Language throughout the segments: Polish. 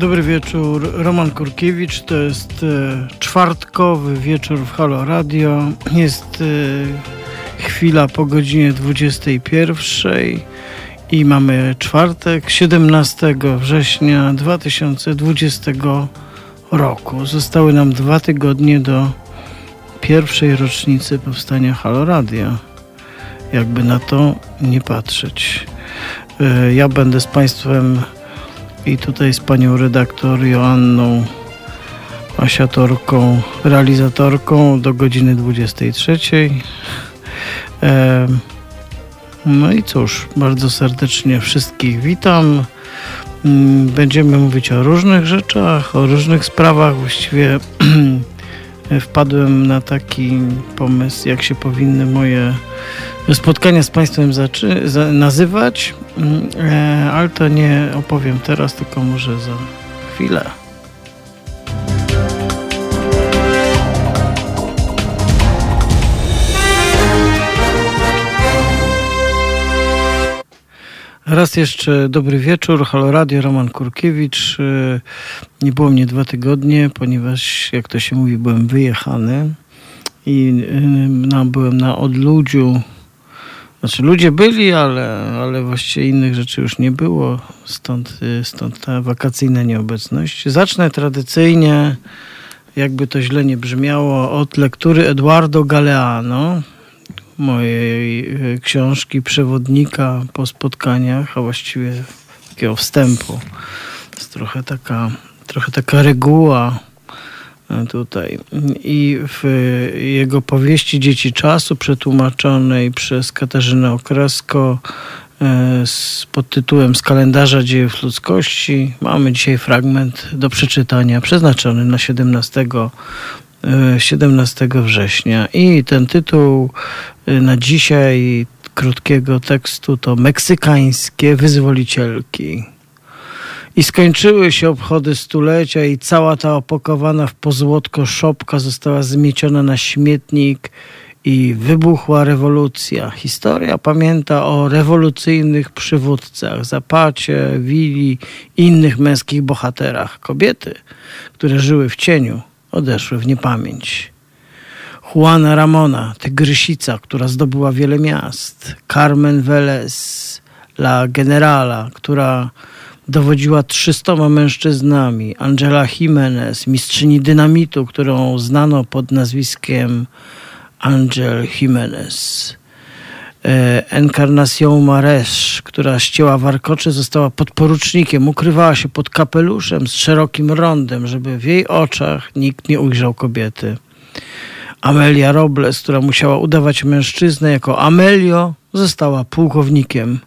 Dobry wieczór, Roman Kurkiewicz. To jest e, czwartkowy wieczór w Halo Radio. Jest e, chwila po godzinie 21 i mamy czwartek, 17 września 2020 roku. Zostały nam dwa tygodnie do pierwszej rocznicy powstania Halo Radio. Jakby na to nie patrzeć. E, ja będę z Państwem i tutaj z panią redaktor Joanną Asiatorką, realizatorką do godziny 23. E, no i cóż, bardzo serdecznie wszystkich witam. Mm, będziemy mówić o różnych rzeczach, o różnych sprawach. Właściwie wpadłem na taki pomysł, jak się powinny moje spotkania z Państwem nazywać, mm, e, ale to nie opowiem teraz, tylko może za chwilę. Raz jeszcze dobry wieczór, Halo Radio, Roman Kurkiewicz. E, nie było mnie dwa tygodnie, ponieważ, jak to się mówi, byłem wyjechany i no, byłem na odludziu znaczy ludzie byli, ale, ale właściwie innych rzeczy już nie było, stąd, y, stąd ta wakacyjna nieobecność. Zacznę tradycyjnie, jakby to źle nie brzmiało, od lektury Eduardo Galeano, mojej y, książki, przewodnika po spotkaniach, a właściwie takiego wstępu. Jest trochę taka, trochę taka reguła tutaj. I w jego powieści Dzieci Czasu, przetłumaczonej przez Katarzynę Okresko e, pod tytułem Z kalendarza dziejów ludzkości, mamy dzisiaj fragment do przeczytania przeznaczony na 17 17 e, września. I ten tytuł e, na dzisiaj krótkiego tekstu to Meksykańskie wyzwolicielki. I skończyły się obchody stulecia i cała ta opakowana w pozłotko szopka została zmieciona na śmietnik i wybuchła rewolucja. Historia pamięta o rewolucyjnych przywódcach, Zapacie, Wili innych męskich bohaterach. Kobiety, które żyły w cieniu, odeszły w niepamięć. Juana Ramona, tygrysica, która zdobyła wiele miast. Carmen Velez, la generala, która dowodziła 300 mężczyznami. Angela Jimenez, mistrzyni dynamitu, którą znano pod nazwiskiem Angel Jimenez. E, Encarnación Mares, która ścięła warkocze, została podporucznikiem. Ukrywała się pod kapeluszem z szerokim rondem, żeby w jej oczach nikt nie ujrzał kobiety. Amelia Robles, która musiała udawać mężczyznę jako Amelio, została pułkownikiem.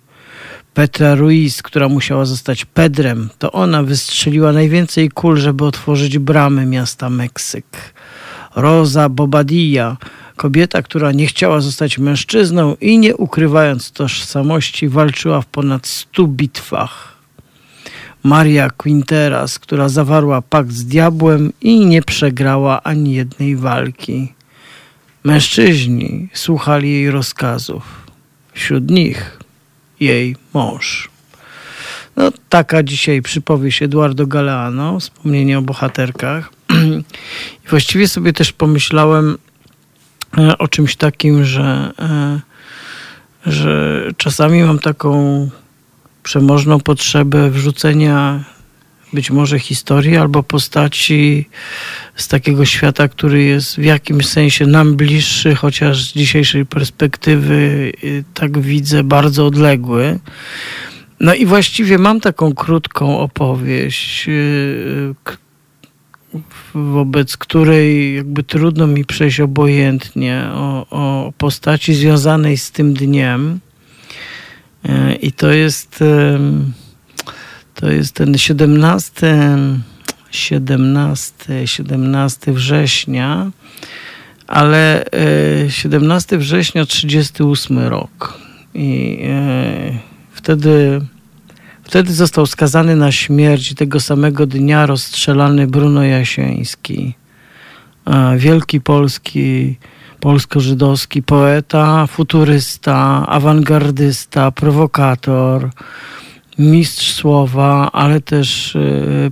Petra Ruiz, która musiała zostać Pedrem, to ona wystrzeliła najwięcej kul, żeby otworzyć bramy miasta Meksyk. Rosa Bobadilla, kobieta, która nie chciała zostać mężczyzną i nie ukrywając tożsamości, walczyła w ponad stu bitwach. Maria Quinteras, która zawarła pakt z diabłem i nie przegrała ani jednej walki. Mężczyźni słuchali jej rozkazów. Wśród nich jej mąż. No, taka dzisiaj przypowieść Eduardo Galeano, wspomnienie o bohaterkach. I właściwie sobie też pomyślałem o czymś takim, że, e, że czasami mam taką przemożną potrzebę wrzucenia być może historii albo postaci z takiego świata, który jest w jakimś sensie nam bliższy, chociaż z dzisiejszej perspektywy y, tak widzę bardzo odległy. No i właściwie mam taką krótką opowieść, wobec której jakby trudno mi przejść obojętnie o, o postaci związanej z tym dniem. Y, I to jest to jest ten 17, 17, 17 września, ale 17 e, września 38 rok. I e, wtedy, wtedy został skazany na śmierć tego samego dnia rozstrzelany Bruno Jasiński. Wielki polski, polsko-żydowski poeta, futurysta, awangardysta, prowokator, mistrz słowa, ale też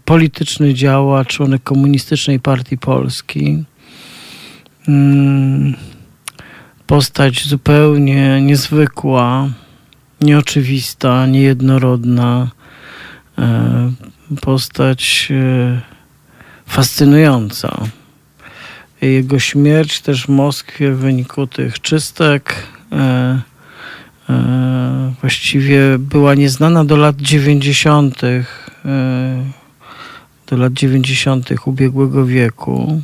polityczny działacz, członek Komunistycznej Partii Polski. Mm, postać zupełnie niezwykła, nieoczywista, niejednorodna. Postać fascynująca. Jego śmierć też w Moskwie w wyniku tych czystek e, e, właściwie była nieznana do lat 90. E, do lat 90. ubiegłego wieku.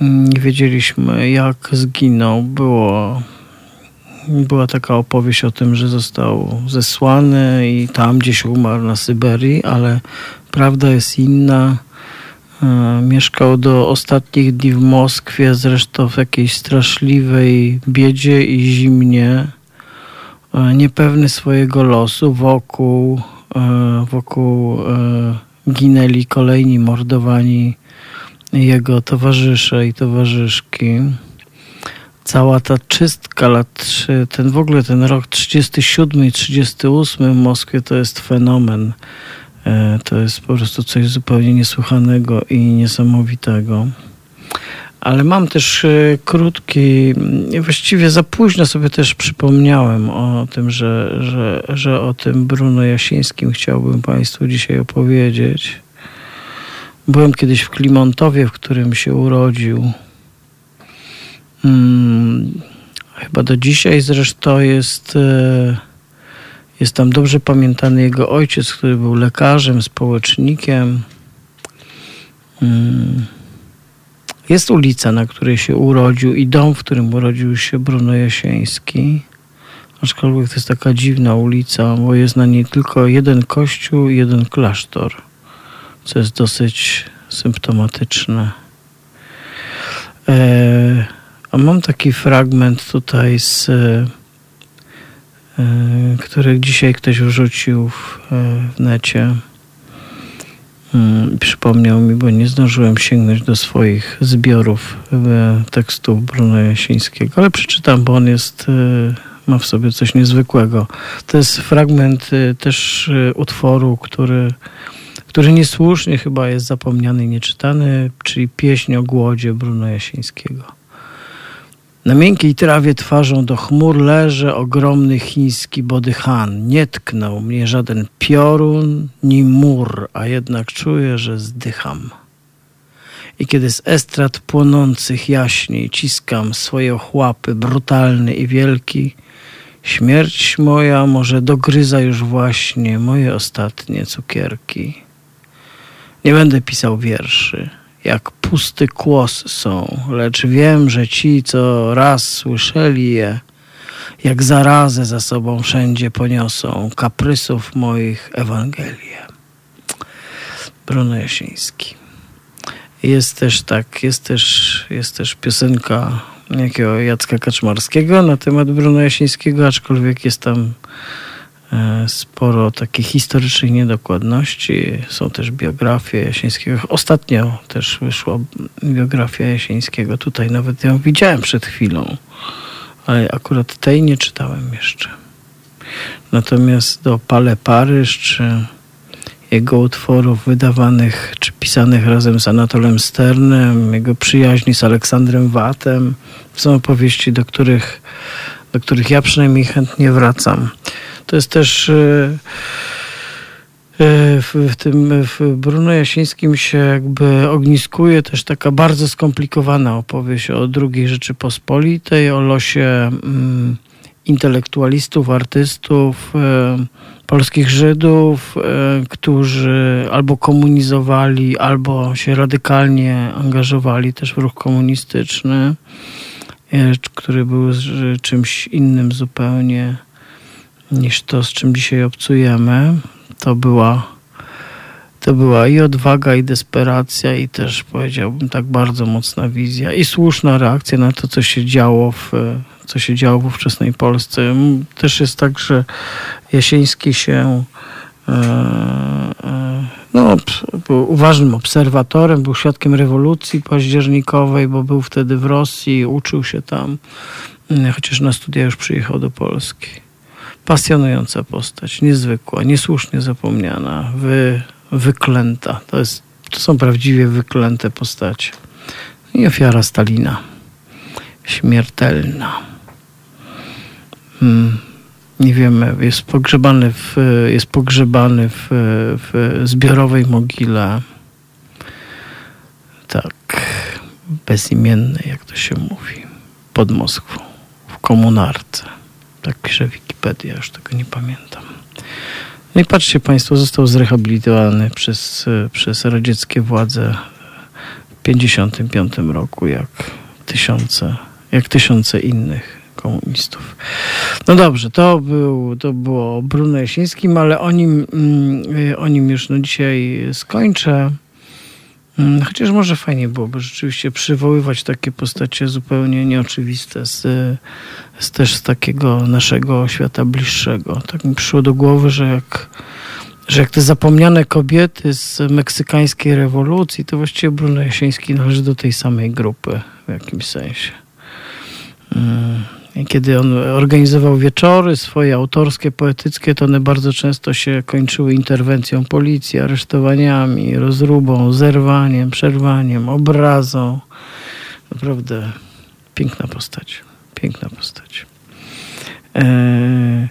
Nie wiedzieliśmy, jak zginął. Było, była taka opowieść o tym, że został zesłany i tam gdzieś umarł na Syberii, ale prawda jest inna E, mieszkał do ostatnich dni w Moskwie, zresztą w jakiejś straszliwej biedzie i zimnie, e, niepewny swojego losu. Wokół, e, wokół ginęli kolejni mordowani jego towarzysze i towarzyszki. Cała ta czystka lat, ten w ogóle ten rok 37 i 38 w Moskwie to jest fenomen E, to jest po prostu coś zupełnie niesłychanego i niesamowitego. Ale mam też e, krótki, właściwie za późno sobie też przypomniałem o tym, że, że, że o tym Bruno Jasińskim chciałbym Państwu dzisiaj opowiedzieć. Byłem kiedyś w Klimontowie, w którym się urodził. Hmm, chyba do dzisiaj zresztą jest. E, jest tam dobrze pamiętany jego ojciec, który był lekarzem, społecznikiem. Mm. Jest ulica, na której się urodził i dom, w którym urodził się Bruno Jasieński. Aczkolwiek to jest taka dziwna ulica, bo jest na niej tylko jeden kościół i jeden klasztor, co jest dosyć symptomatyczne. E, a mam taki fragment tutaj z E, który dzisiaj ktoś wrzucił w, e, w necie. Mm, przypomniał mi, bo nie zdążyłem sięgnąć do swoich zbiorów e, tekstów Bruno Jasińskiego, ale przeczytam, bo on jest, ma w sobie coś niezwykłego. To jest fragment też utworu, który, który niesłusznie chyba jest zapomniany i nieczytany, czyli pieśń o głodzie Bruno Jasińskiego. Na miękkiej trawie twarzą do chmur leży ogromny chiński bodychan. Nie tknął mnie żaden piorun ni mur, a jednak czuję, że zdycham. I kiedy z estrad płonących jaśniej ciskam swoje ochłapy, brutalny i wielki, śmierć moja może dogryza już właśnie moje ostatnie cukierki. Nie będę pisał wierszy jak pusty kłos są, lecz wiem, że ci, co raz słyszeli je, jak zarazę za sobą wszędzie poniosą kaprysów moich Ewangelię. Bruno Jasiński. Jest też tak, jest też, jest też piosenka jakiego Jacka Kaczmarskiego na temat Bruno Jasińskiego, aczkolwiek jest tam sporo takich historycznych niedokładności. Są też biografie Jasińskiego. Ostatnio też wyszła biografia Jasińskiego. Tutaj nawet ją widziałem przed chwilą, ale akurat tej nie czytałem jeszcze. Natomiast do Pale Paryż, czy jego utworów wydawanych, czy pisanych razem z Anatolem Sternem, jego przyjaźni z Aleksandrem Watem, są opowieści, do których, do których ja przynajmniej chętnie wracam. To jest też e, e, w, tym w Bruno Jasińskim się jakby ogniskuje też taka bardzo skomplikowana opowieść o II Rzeczypospolitej, o losie mm, intelektualistów, artystów, e, polskich Żydów, którzy albo komunizowali, albo się radykalnie angażowali też w ruch komunistyczny, który był czymś innym zupełnie niż to, z czym dzisiaj obcujemy. To była, to była i odwaga, i desperacja, i też powiedziałbym tak bardzo mocna wizja i słuszna reakcja na to, co się działo w, co się działo w ówczesnej Polsce. Też jest tak, że Jasiński się e, e, no, był uważnym obserwatorem, był świadkiem rewolucji październikowej, bo był wtedy w Rosji, uczył się tam, chociaż na studia już przyjechał do Polski pasjonująca postać, niezwykła, niesłusznie zapomniana, wy, wyklęta. To, jest, to są prawdziwie wyklęte postacie. I ofiara Stalina. Śmiertelna. Hmm. Nie wiemy, jest pogrzebany w, jest pogrzebany w, w zbiorowej mogile. Tak, bezimiennej, jak to się mówi, pod Moskwą, w komunarce. Tak pisze Wikipedia, już tego nie pamiętam. No i patrzcie Państwo, został zrehabilitowany przez, przez radzieckie władze w 1955 roku, jak tysiące, jak tysiące innych komunistów. No dobrze, to, był, to było o Jasińskim, ale o nim, mm, o nim już no dzisiaj skończę. Mm, chociaż może fajnie byłoby rzeczywiście przywoływać takie postacie zupełnie nieoczywiste z, z też z takiego naszego świata bliższego. Tak mi przyszło do głowy, że jak, że jak te zapomniane kobiety z meksykańskiej rewolucji, to właściwie Bruno Jasiński należy do tej samej grupy w jakimś sensie. Hmm kiedy on organizował wieczory swoje autorskie, poetyckie, to one bardzo często się kończyły interwencją policji, aresztowaniami, rozrubą, zerwaniem, przerwaniem, obrazą. Naprawdę piękna postać. Piękna postać. Eee,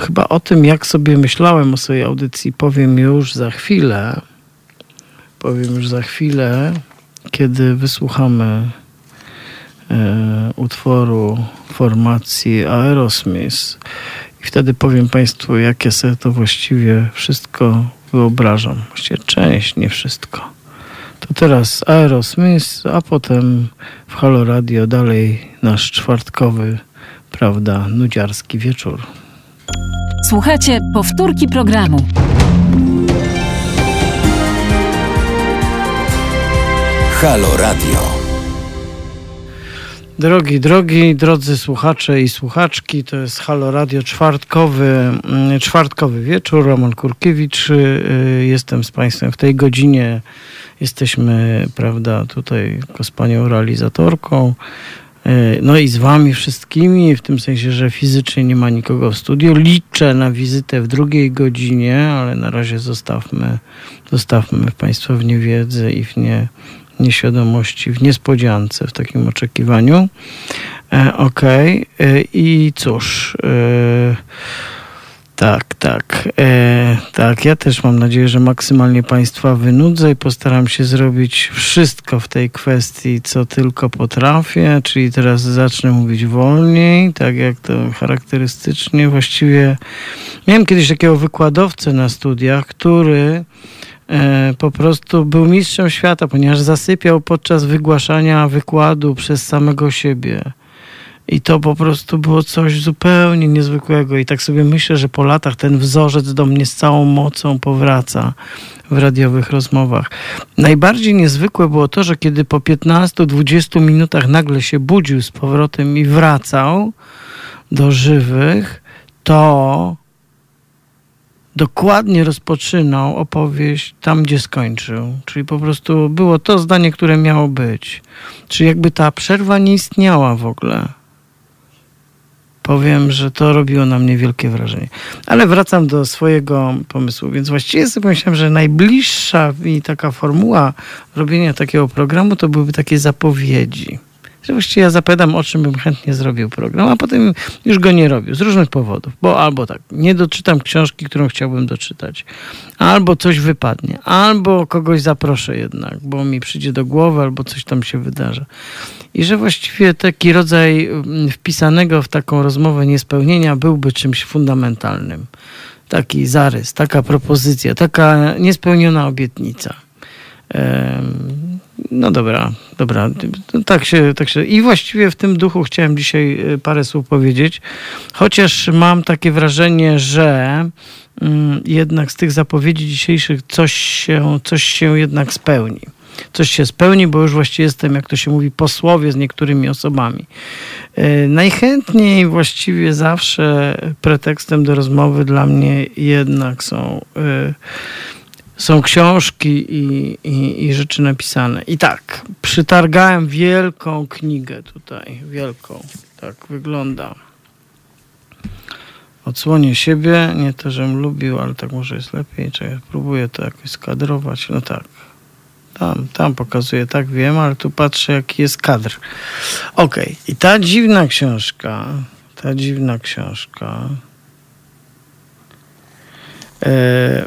chyba o tym, jak sobie myślałem o swojej audycji, powiem już za chwilę. Powiem już za chwilę, kiedy wysłuchamy utworu formacji Aerosmith. I wtedy powiem Państwu, jakie sobie to właściwie wszystko wyobrażam. Właściwie część, nie wszystko. To teraz Aerosmith, a potem w Halo Radio dalej nasz czwartkowy, prawda, nudziarski wieczór. Słuchajcie powtórki programu. Halo Radio. Drogi, drogi, drodzy słuchacze i słuchaczki, to jest Halo Radio czwartkowy, mm, czwartkowy wieczór. Roman Kurkiewicz, y, y, jestem z Państwem w tej godzinie. Jesteśmy, prawda, tutaj z panią realizatorką. Y, no i z wami wszystkimi, w tym sensie, że fizycznie nie ma nikogo w studiu. Liczę na wizytę w drugiej godzinie, ale na razie zostawmy, zostawmy Państwa w niewiedzy i w nie nieświadomości, w niespodziance, w takim oczekiwaniu. E, Okej. Okay. E, I cóż. E, tak, tak. E, tak, ja też mam nadzieję, że maksymalnie Państwa wynudzę i postaram się zrobić wszystko w tej kwestii, co tylko potrafię, czyli teraz zacznę mówić wolniej, tak jak to charakterystycznie. Właściwie miałem kiedyś takiego wykładowcę na studiach, który po prostu był mistrzem świata, ponieważ zasypiał podczas wygłaszania wykładu przez samego siebie. I to po prostu było coś zupełnie niezwykłego. I tak sobie myślę, że po latach ten wzorzec do mnie z całą mocą powraca w radiowych rozmowach. Najbardziej niezwykłe było to, że kiedy po 15-20 minutach nagle się budził z powrotem i wracał do żywych, to dokładnie rozpoczynał opowieść tam, gdzie skończył. Czyli po prostu było to zdanie, które miało być. Czyli jakby ta przerwa nie istniała w ogóle. Powiem, że to robiło na mnie wielkie wrażenie. Ale wracam do swojego pomysłu, więc właściwie sobie myślałem, że najbliższa mi taka formuła robienia takiego programu to byłyby takie zapowiedzi właściwie ja zapytam, o czym bym chętnie zrobił program, a potem już go nie robił z różnych powodów. Bo albo tak, nie doczytam książki, którą chciałbym doczytać, albo coś wypadnie, albo kogoś zaproszę jednak, bo mi przyjdzie do głowy, albo coś tam się wydarzy. I że właściwie taki rodzaj mm, wpisanego w taką rozmowę niespełnienia byłby czymś fundamentalnym. Taki zarys, taka propozycja, taka niespełniona obietnica. No dobra, dobra. Tak się, tak się. I właściwie w tym duchu chciałem dzisiaj e, parę słów powiedzieć. Chociaż mam takie wrażenie, że mm, jednak z tych zapowiedzi dzisiejszych coś się, coś się jednak spełni. Coś się spełni, bo już właściwie jestem, jak to się mówi, posłowie z niektórymi osobami. E, najchętniej właściwie zawsze pretekstem do rozmowy dla mnie jednak są. Yy, są książki i, i, i, rzeczy napisane. I tak, przytargałem wielką knigę tutaj, wielką. Tak wygląda. odsłonię siebie, nie to, żebym lubił, ale tak może jest lepiej, czy próbuję to jakoś skadrować, no tak. Tam, tam pokazuję, tak wiem, ale tu patrzę, jaki jest kadr. Okej, okay. i ta dziwna książka, ta dziwna książka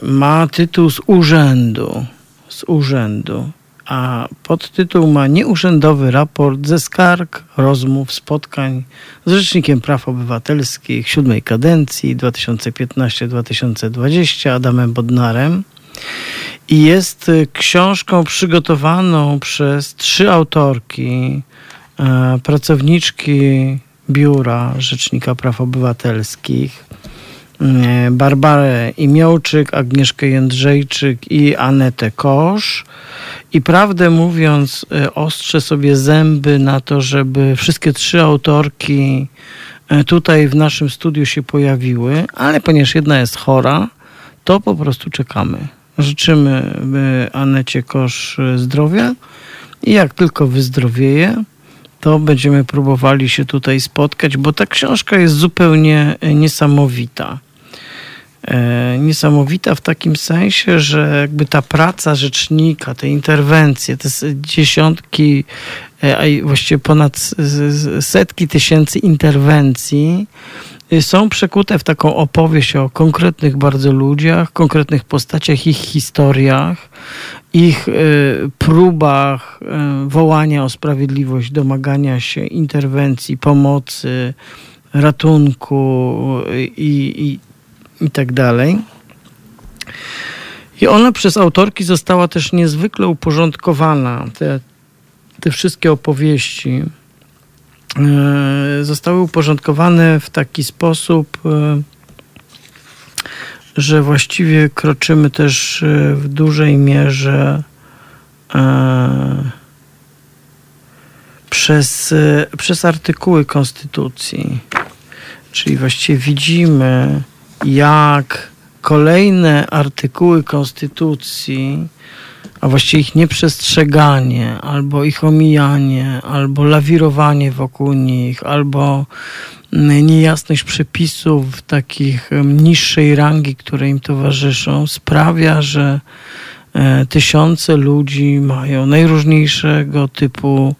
ma tytuł z urzędu, z urzędu a podtytuł ma nieurzędowy raport ze skarg, rozmów, spotkań z Rzecznikiem Praw Obywatelskich siódmej kadencji 2015-2020 Adamem Bodnarem. I jest książką przygotowaną przez trzy autorki, e, pracowniczki Biura Rzecznika Praw Obywatelskich. E, Barbarę Imiołczyk, Agnieszkę Jędrzejczyk i Anetę Kosz. I prawdę mówiąc, e, ostrzę sobie zęby na to, żeby wszystkie trzy autorki e, tutaj w naszym studiu się pojawiły, ale ponieważ jedna jest chora, to po prostu czekamy. Życzymy Anecie Kosz zdrowia i jak tylko wyzdrowieje, to będziemy próbowali się tutaj spotkać, bo ta książka jest zupełnie niesamowita. E, niesamowita w takim sensie, że jakby ta praca rzecznika, te interwencje, te dziesiątki, e, a właściwie ponad setki tysięcy interwencji y, są przekute w taką opowieść o konkretnych bardzo ludziach, konkretnych postaciach, ich historiach, ich próbach wołania o sprawiedliwość, domagania się interwencji, pomocy, ratunku i, i i tak dalej. I ona przez autorki została też niezwykle uporządkowana. Te, te wszystkie opowieści e, zostały uporządkowane w taki sposób, e, że właściwie kroczymy też e, w dużej mierze przez, przez artykuły Konstytucji. Czyli właściwie widzimy, jak kolejne artykuły Konstytucji, a właściwie ich nieprzestrzeganie, albo ich omijanie, albo lawirowanie wokół nich, albo mm, niejasność przepisów takich niższej rangi, które im towarzyszą, sprawia, że e, tysiące ludzi mają najróżniejszego typu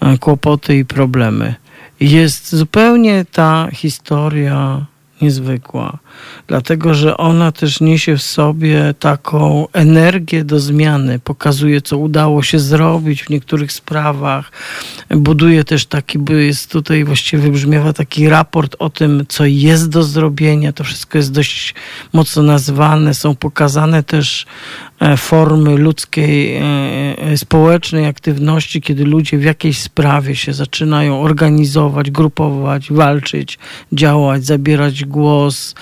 e, kłopoty i problemy. Jest zupełnie ta historia niezwykła, dlatego że ona też niesie w sobie taką energię do zmiany, pokazuje, co udało się zrobić w niektórych sprawach, buduje też taki, jest tutaj właściwie wybrzmiewa taki raport o tym, co jest do zrobienia. To wszystko jest dość mocno nazwane, są pokazane też E, formy ludzkiej, e, e, społecznej aktywności, kiedy ludzie w jakiejś sprawie się zaczynają organizować, grupować, walczyć, działać, zabierać głos,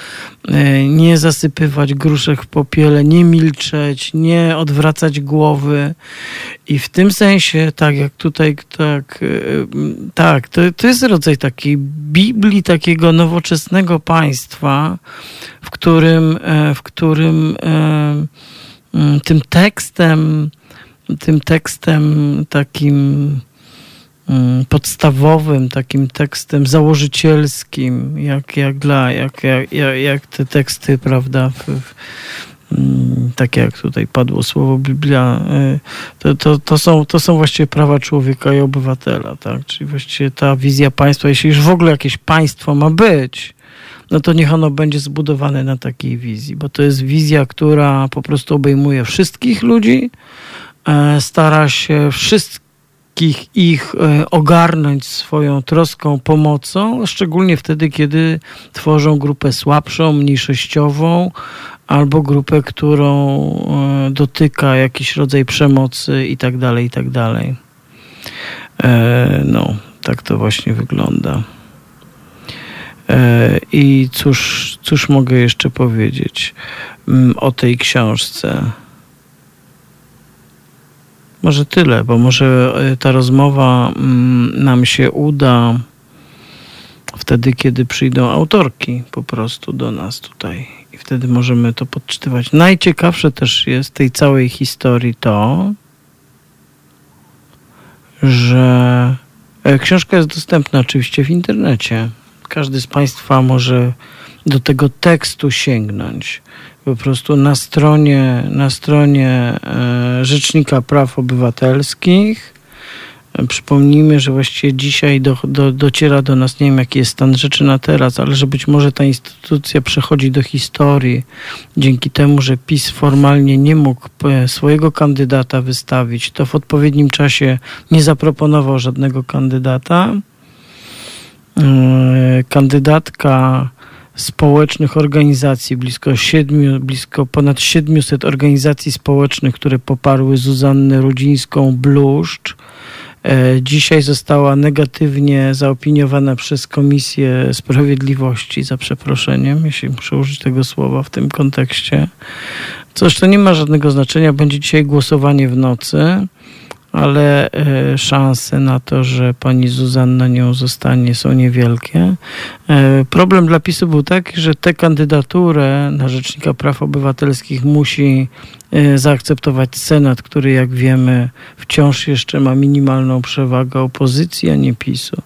nie zasypywać gruszek w popiele, nie milczeć, nie odwracać głowy. I w tym sensie, tak jak tutaj, tak, tak to, to jest rodzaj takiej Biblii, takiego nowoczesnego państwa, w którym, w którym tym tekstem, tym tekstem takim podstawowym, takim tekstem założycielskim, jak, jak dla, jak, jak, jak te teksty, prawda, w, w, mm, takie jak tutaj padło słowo Biblia, y, to, to, to, są, to są właściwie prawa człowieka i obywatela, tak? Czyli właściwie ta wizja państwa, jeśli już w ogóle jakieś państwo ma być, no to niech ono będzie zbudowane na takiej wizji, bo to jest wizja, która po prostu obejmuje wszystkich ludzi, e, stara się wszystkich ich e, ogarnąć swoją troską, pomocą, szczególnie wtedy, kiedy tworzą grupę słabszą, mniejszościową, albo grupę, którą e, dotyka jakiś rodzaj przemocy i tak dalej, i tak dalej. No, tak to właśnie wygląda. E, I cóż, cóż mogę jeszcze powiedzieć mm, o tej książce? Może tyle, bo może e, ta rozmowa mm, nam się uda wtedy, kiedy przyjdą autorki po prostu do nas tutaj. I wtedy możemy to podczytywać. Najciekawsze też jest tej całej historii to, że e, książka jest dostępna oczywiście w internecie każdy z Państwa może do tego tekstu sięgnąć. Po prostu na stronie, na stronie e, Rzecznika Praw Obywatelskich Przypomnijmy, że właściwie dzisiaj do, do, dociera do nas, nie wiem jaki jest stan rzeczy na teraz, ale że być może ta instytucja przechodzi do historii dzięki temu, że PiS formalnie nie mógł e, swojego kandydata wystawić, to w odpowiednim czasie nie zaproponował żadnego kandydata. E, kandydatka społecznych organizacji, blisko, siedmiu, blisko ponad 700 organizacji społecznych, które poparły Zuzannę Rudzińską Bluszcz, E, dzisiaj została negatywnie zaopiniowana przez Komisję Sprawiedliwości, za przeproszeniem, jeśli muszę użyć tego słowa w tym kontekście. Coś, to nie ma żadnego znaczenia. Będzie dzisiaj głosowanie w nocy ale e, szanse na to, że pani Zuzanna nią zostanie są niewielkie. E, problem dla PiSu był taki, że tę kandydaturę na Rzecznika Praw Obywatelskich musi e, zaakceptować Senat, który jak wiemy wciąż jeszcze ma minimalną przewagę opozycji, a nie PiSu.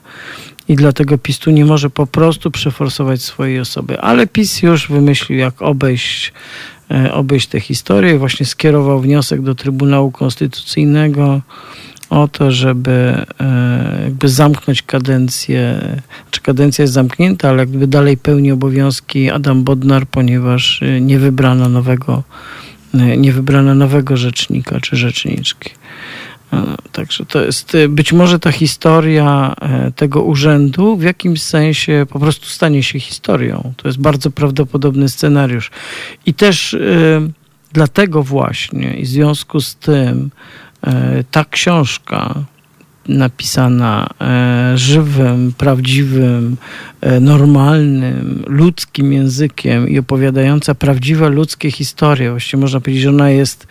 I dlatego PiS tu nie może po prostu przeforsować swojej osoby. Ale PiS już wymyślił, jak obejść obejść tę historię. Właśnie skierował wniosek do Trybunału Konstytucyjnego o to, żeby e, jakby zamknąć kadencję, czy kadencja jest zamknięta, ale jakby dalej pełni obowiązki Adam Bodnar, ponieważ e, nie wybrano nowego, nie wybrano nowego rzecznika czy rzeczniczki. Także to jest być może ta historia tego urzędu w jakimś sensie po prostu stanie się historią. To jest bardzo prawdopodobny scenariusz. I też dlatego właśnie i w związku z tym ta książka napisana żywym, prawdziwym, normalnym, ludzkim językiem i opowiadająca prawdziwe ludzkie historie. Właściwie można powiedzieć, że ona jest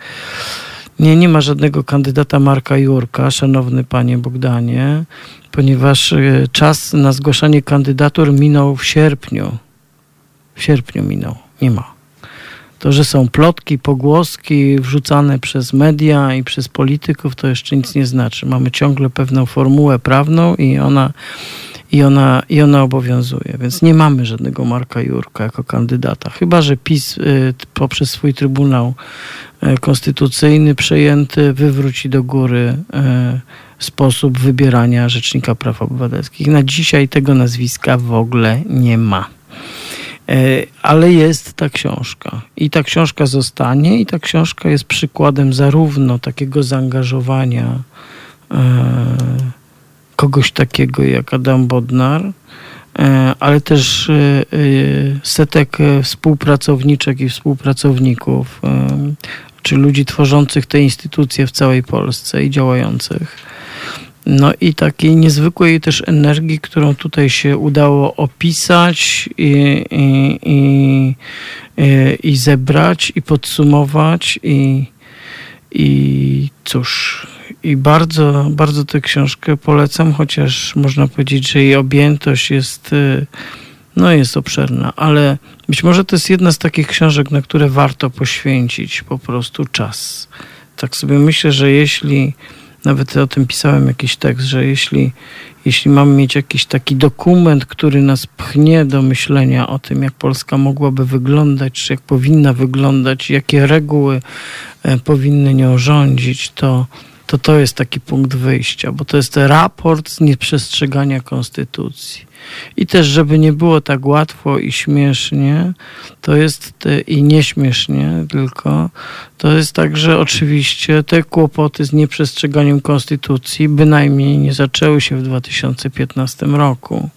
nie, nie ma żadnego kandydata Marka Jurka, szanowny panie Bogdanie, ponieważ e, czas na zgłaszanie kandydatur minął w sierpniu. W sierpniu minął. Nie ma. To, że są plotki, pogłoski wrzucane przez media i przez polityków, to jeszcze nic nie znaczy. Mamy ciągle pewną formułę prawną i ona, i ona, i ona obowiązuje. Więc nie mamy żadnego Marka Jurka jako kandydata. Chyba, że PiS y, poprzez swój Trybunał E, konstytucyjny przejęty wywróci do góry e, sposób wybierania Rzecznika Praw Obywatelskich. Na dzisiaj tego nazwiska w ogóle nie ma. Ale jest ta książka. I ta książka zostanie, i ta książka jest przykładem zarówno takiego zaangażowania kogoś takiego jak Adam Bodnar, ale też setek współpracowniczek i współpracowników czy ludzi tworzących te instytucje w całej Polsce i działających. No i takiej niezwykłej też energii, którą tutaj się udało opisać i, i, i, i zebrać i podsumować i, i cóż, i bardzo, bardzo tę książkę polecam, chociaż można powiedzieć, że jej objętość jest no jest obszerna, ale być może to jest jedna z takich książek, na które warto poświęcić po prostu czas. Tak sobie myślę, że jeśli, nawet o tym pisałem jakiś tekst, że jeśli, jeśli mamy mieć jakiś taki dokument, który nas pchnie do myślenia o tym, jak Polska mogłaby wyglądać, czy jak powinna wyglądać, jakie reguły e, powinny nią rządzić, to to to jest taki punkt wyjścia, bo to jest raport z nieprzestrzegania konstytucji. I też, żeby nie było tak łatwo i śmiesznie, to jest i nieśmiesznie tylko, to jest tak, że oczywiście te kłopoty z nieprzestrzeganiem konstytucji bynajmniej nie zaczęły się w 2015 roku.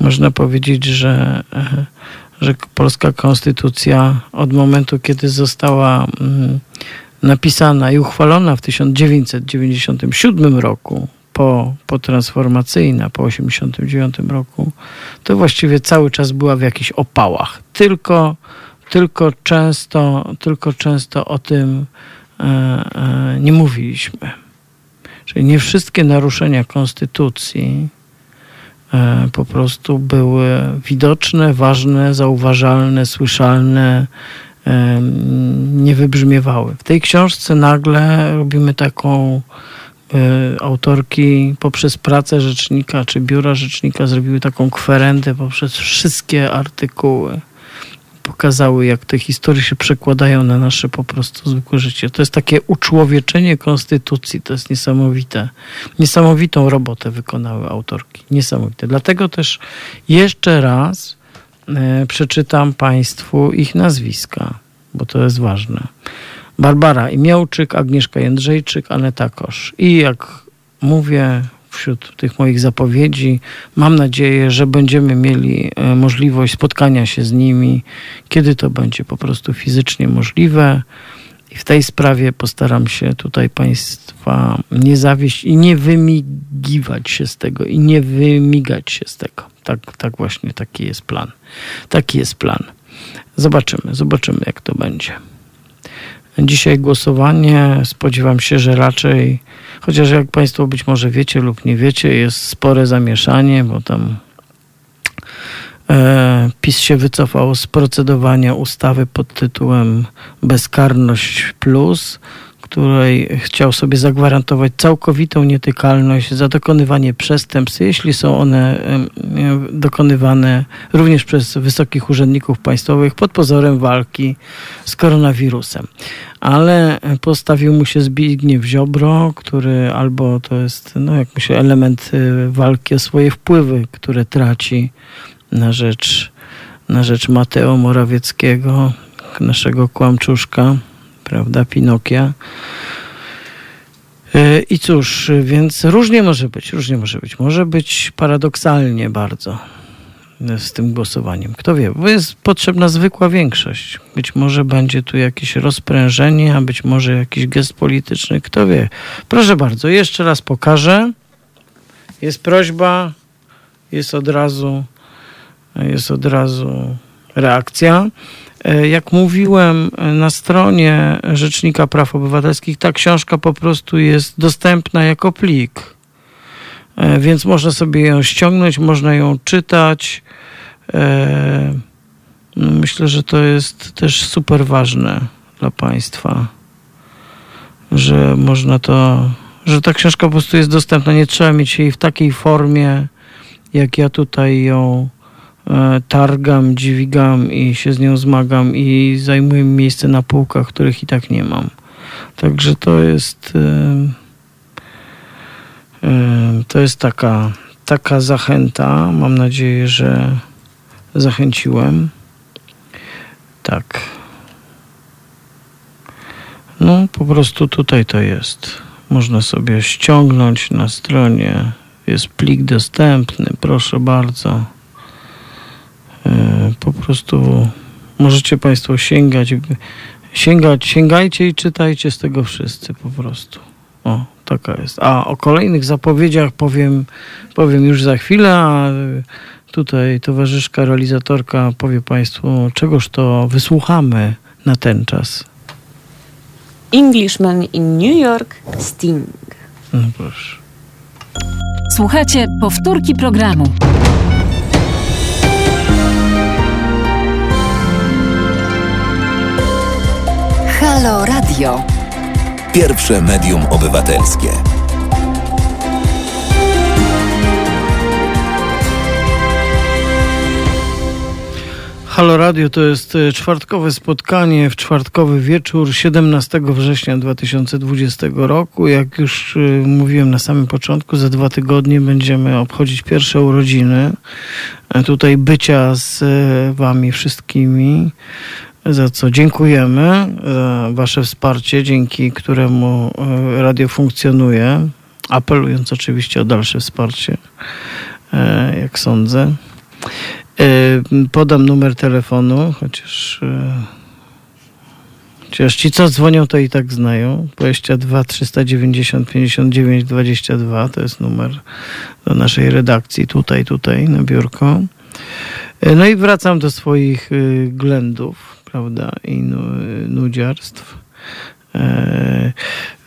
Można powiedzieć, że, że polska konstytucja od momentu, kiedy została mm, napisana i uchwalona w 1997 roku, po, po transformacyjna, po 1989 roku, to właściwie cały czas była w jakichś opałach. Tylko, tylko, często, tylko często o tym e, e, nie mówiliśmy. Czyli nie wszystkie naruszenia konstytucji e, po prostu były widoczne, ważne, zauważalne, słyszalne, nie wybrzmiewały. W tej książce nagle robimy taką autorki poprzez pracę rzecznika czy biura rzecznika zrobiły taką kwerendę poprzez wszystkie artykuły pokazały, jak te historie się przekładają na nasze po prostu zwykłe życie. To jest takie uczłowieczenie konstytucji. To jest niesamowite. Niesamowitą robotę wykonały autorki. Niesamowite. Dlatego też jeszcze raz e, przeczytam Państwu ich nazwiska, bo to jest ważne. Barbara Imiołczyk, Agnieszka Jędrzejczyk, Aneta Kosz. I jak mówię, wśród tych moich zapowiedzi. Mam nadzieję, że będziemy mieli e, możliwość spotkania się z nimi, kiedy to będzie po prostu fizycznie możliwe. I w tej sprawie postaram się tutaj Państwa nie zawieść i nie wymigiwać się z tego, i nie wymigać się z tego. Tak, tak właśnie taki jest plan. Taki jest plan. Zobaczymy, zobaczymy, jak to będzie. Dzisiaj głosowanie. Spodziewam się, że raczej Chociaż jak Państwo być może wiecie lub nie wiecie, jest spore zamieszanie, bo tam e, PiS się wycofał z procedowania ustawy pod tytułem Bezkarność Plus której chciał sobie zagwarantować całkowitą nietykalność za dokonywanie przestępstw, jeśli są one dokonywane również przez wysokich urzędników państwowych pod pozorem walki z koronawirusem. Ale postawił mu się Zbigniew Ziobro, który albo to jest, no jak myślę, element y, walki o swoje wpływy, które traci na rzecz, na rzecz Mateo Morawieckiego, naszego kłamczuszka, prawda, Pinokia. E, I cóż, więc różnie może być, różnie może być. Może być paradoksalnie bardzo z tym głosowaniem. Kto wie, bo jest potrzebna zwykła większość. Być może będzie tu jakieś rozprężenie, a być może jakiś gest polityczny. Kto wie. Proszę bardzo, jeszcze raz pokażę. Jest prośba, jest od razu, jest od razu reakcja. E, jak mówiłem e, na stronie Rzecznika Praw Obywatelskich, ta książka po prostu jest dostępna jako plik. E, więc można sobie ją ściągnąć, można ją czytać. No, myślę, że to jest też super ważne dla Państwa, że można to, że ta książka po prostu jest dostępna. Nie trzeba mieć jej w takiej formie, jak ja tutaj ją targam, dźwigam i się z nią zmagam i zajmuję miejsce na półkach, których i tak nie mam. Także to jest e, e, to jest taka, taka zachęta. Mam nadzieję, że zachęciłem. Tak. No, po prostu tutaj to jest. Można sobie ściągnąć na stronie. Jest plik dostępny, proszę bardzo. E, po prostu możecie Państwo sięgać, sięgać, sięgajcie i czytajcie z tego wszyscy po prostu. O, taka jest. A o kolejnych zapowiedziach powiem, powiem już za chwilę, a tutaj towarzyszka realizatorka powie Państwu, czegoż to wysłuchamy na ten czas. Englishman in New York, Sting. No proszę. Słuchajcie powtórki programu. Halo Radio. Pierwsze medium obywatelskie. Halo Radio to jest e, czwartkowe spotkanie w czwartkowy wieczór 17 września 2020 roku. Jak już e, mówiłem na samym początku, za dwa tygodnie będziemy obchodzić pierwsze urodziny. E, tutaj bycia z Wami wszystkimi za co dziękujemy za Wasze wsparcie, dzięki któremu e, radio funkcjonuje. Apelując oczywiście o dalsze wsparcie, e, jak sądzę. E, podam numer telefonu, chociaż, chociaż ci, co dzwonią, to i tak znają. 22 390 59 22 to jest numer do naszej redakcji, tutaj, tutaj na biurko. No i wracam do swoich ględów prawda, i nudziarstw. E,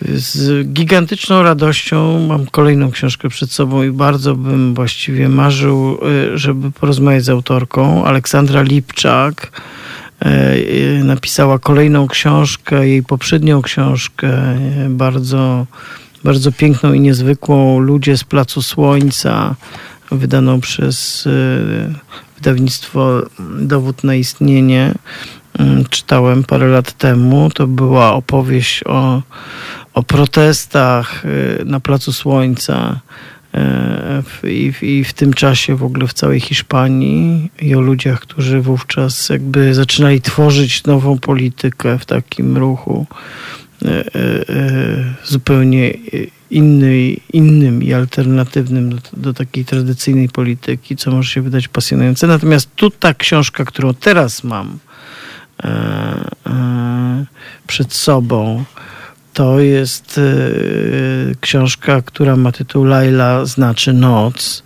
z gigantyczną radością mam kolejną książkę przed sobą i bardzo bym właściwie marzył, e, żeby porozmawiać z autorką. Aleksandra Lipczak e, napisała kolejną książkę, jej poprzednią książkę, bardzo bardzo piękną i niezwykłą Ludzie z Placu Słońca, wydaną przez wydawnictwo Dowód na istnienie. Mm, czytałem parę lat temu. To była opowieść o, o protestach na Placu Słońca w, i, w, i w tym czasie w ogóle w całej Hiszpanii i o ludziach, którzy wówczas jakby zaczynali tworzyć nową politykę w takim ruchu e, zupełnie inny, innym i alternatywnym do, do, takiej tradycyjnej polityki, co może się wydać pasjonujące. Natomiast tu ta książka, którą teraz mam przed sobą, to jest y, książka, która ma tytuł Laila znaczy noc.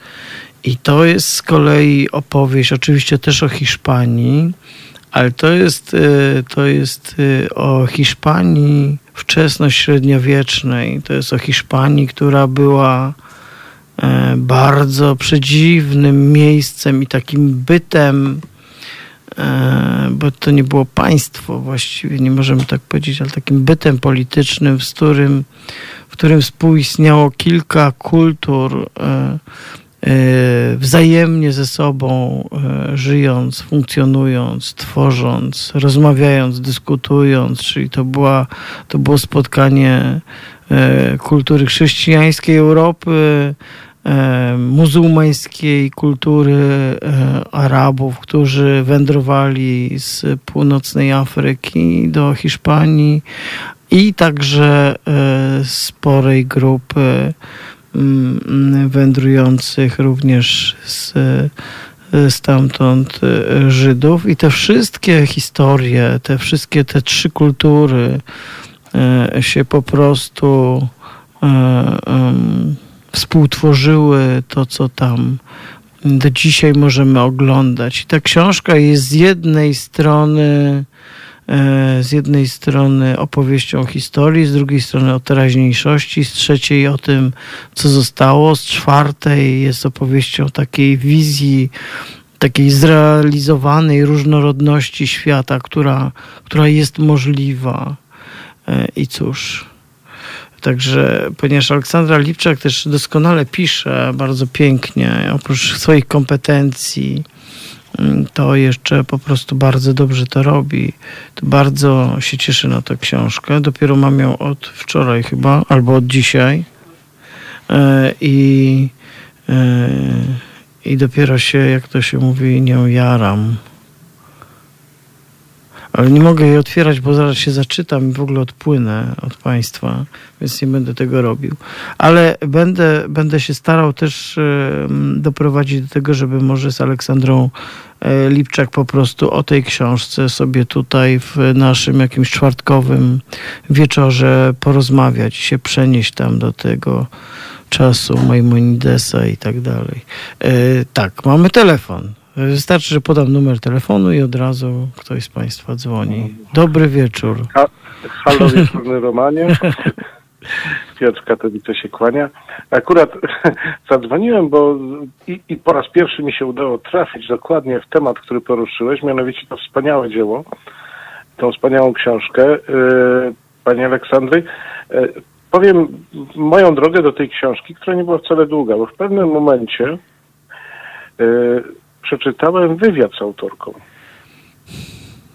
I to jest z kolei opowieść, oczywiście też o Hiszpanii, ale to jest, to jest o Hiszpanii wczesno-średniowiecznej. To jest o Hiszpanii, która była e, bardzo przedziwnym miejscem i takim bytem E, bo to nie było państwo właściwie, nie możemy tak powiedzieć, ale takim bytem politycznym, w którym, w którym współistniało kilka kultur e, e, wzajemnie ze sobą żyjąc, funkcjonując, tworząc, rozmawiając, dyskutując, czyli to, była, to było spotkanie kultury chrześcijańskiej Europy, E, muzułmańskiej kultury e, Arabów, którzy wędrowali z północnej Afryki do Hiszpanii i także e, sporej grupy mm, wędrujących również z stamtąd Żydów. I te wszystkie historie, te wszystkie te trzy kultury się po prostu współtworzyły to, co tam do dzisiaj możemy oglądać. I ta książka jest z jednej strony e, z jednej strony opowieścią historii, z drugiej strony o teraźniejszości, z trzeciej o tym, co zostało, z czwartej jest opowieścią takiej wizji, takiej zrealizowanej różnorodności świata, która, która jest możliwa. E, I cóż. Także, ponieważ Aleksandra Lipczak też doskonale pisze, bardzo pięknie, oprócz swoich kompetencji, mm, to jeszcze po prostu bardzo dobrze to robi. To bardzo się cieszę na tę książkę. Dopiero mam ją od wczoraj chyba, albo od dzisiaj. E, I, e, i dopiero się, jak to się mówi, nią jaram ale nie mogę jej otwierać, bo zaraz się zaczytam i w ogóle odpłynę od Państwa, więc nie będę tego robił. Ale będę, będę się starał też doprowadzić do tego, żeby może z Aleksandrą e, Lipczak po prostu o tej książce sobie tutaj w naszym jakimś czwartkowym wieczorze porozmawiać, się przenieść tam do tego czasu Maimonidesa i tak dalej. E, tak, mamy telefon. Wystarczy, że podam numer telefonu i od razu ktoś z Państwa dzwoni. Dobry wieczór. Ha, halo, wieczorny Romanie. Piotr Katowice się kłania. Akurat zadzwoniłem, bo i, i, po raz pierwszy mi się udało trafić dokładnie w temat, który poruszyłeś, mianowicie to wspaniałe dzieło, tą wspaniałą książkę yy, pani Aleksandry. Yy, powiem moją drogę do tej książki, która nie była wcale długa, bo w pewnym momencie yy, przeczytałem wywiad z autorką.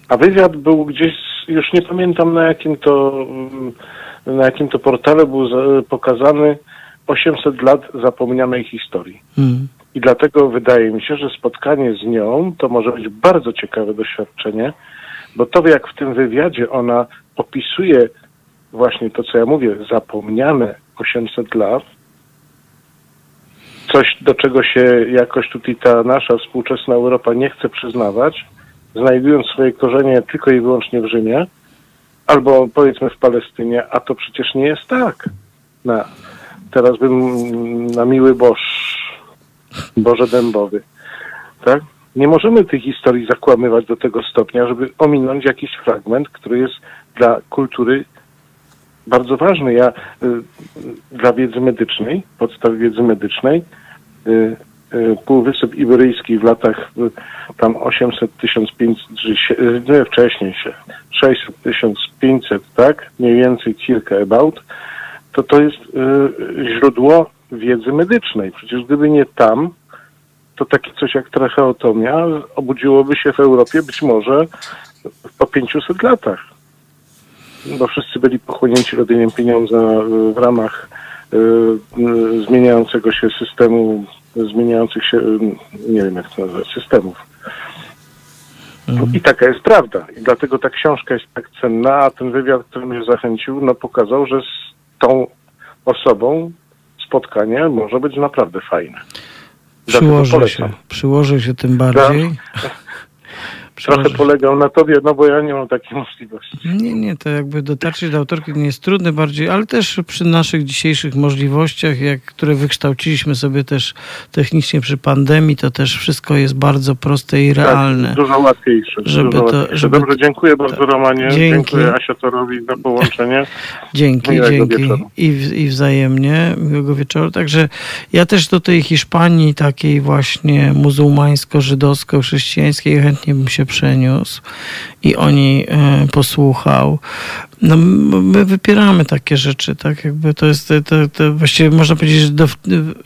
A wywiad był gdzieś, już nie pamiętam na jakim to, mm, na jakim to portale był pokazany 800 lat zapomnianej historii. Mm. I dlatego wydaje mi się, że spotkanie z nią to może być bardzo ciekawe doświadczenie, bo to jak w tym wywiadzie ona opisuje właśnie to, co ja mówię, zapomniane 800 lat, coś, do czego się jakoś tutaj ta nasza współczesna Europa nie chce przyznawać, znajdując swoje korzenie tylko i wyłącznie w Rzymie, albo powiedzmy w Palestynie, a to przecież nie jest tak. Na, teraz bym na miły Boż, Boże Dębowy, tak? Nie możemy tych historii zakłamywać do tego stopnia, żeby ominąć jakiś fragment, który jest dla kultury bardzo ważny. Ja y, dla wiedzy medycznej, podstaw wiedzy medycznej, y, y, Półwysep Iberyjski w latach tam 800, 1500, nie wcześniej się, 600, 1500, tak? Mniej więcej circa about. to to jest y, źródło wiedzy medycznej. Przecież gdyby nie tam, to takie coś jak tracheotomia obudziłoby się w Europie być może po 500 latach. Bo wszyscy byli pochłonięci robieniem pieniądza y, w ramach y, zmieniającego się systemu, zmieniających się, nie wiem jak to nazwać, systemów. I taka jest prawda. I dlatego ta książka jest tak cenna, a ten wywiad, który mnie zachęcił, no pokazał, że z tą osobą spotkanie może być naprawdę fajne. Przyłożę się, przyłożę się tym bardziej. Trochę polegam na tobie, no bo ja nie mam takiej możliwości. Nie, nie, to jakby dotarcie do autorki nie jest trudne bardziej, ale też przy naszych dzisiejszych możliwościach, jak, które wykształciliśmy sobie też technicznie przy pandemii, to też wszystko jest bardzo proste i realne. Tak, dużo łatwiejsze. Żeby dużo to- łatwiejsze. żeby- Dobrze, dziękuję bardzo Romanie. Dzięki. Dziękuję Asiatorowi za połączenie. Dzięki, Miłego dzięki. wieczoru. I, w- I wzajemnie. Miłego wieczoru. Także ja też do tej Hiszpanii takiej właśnie muzułmańsko-żydowsko-chrześcijańskiej chętnie bym się przeniósł i oni e, posłuchał. No, my wypieramy takie rzeczy, tak jakby to jest, to, to, właściwie można powiedzieć, że do,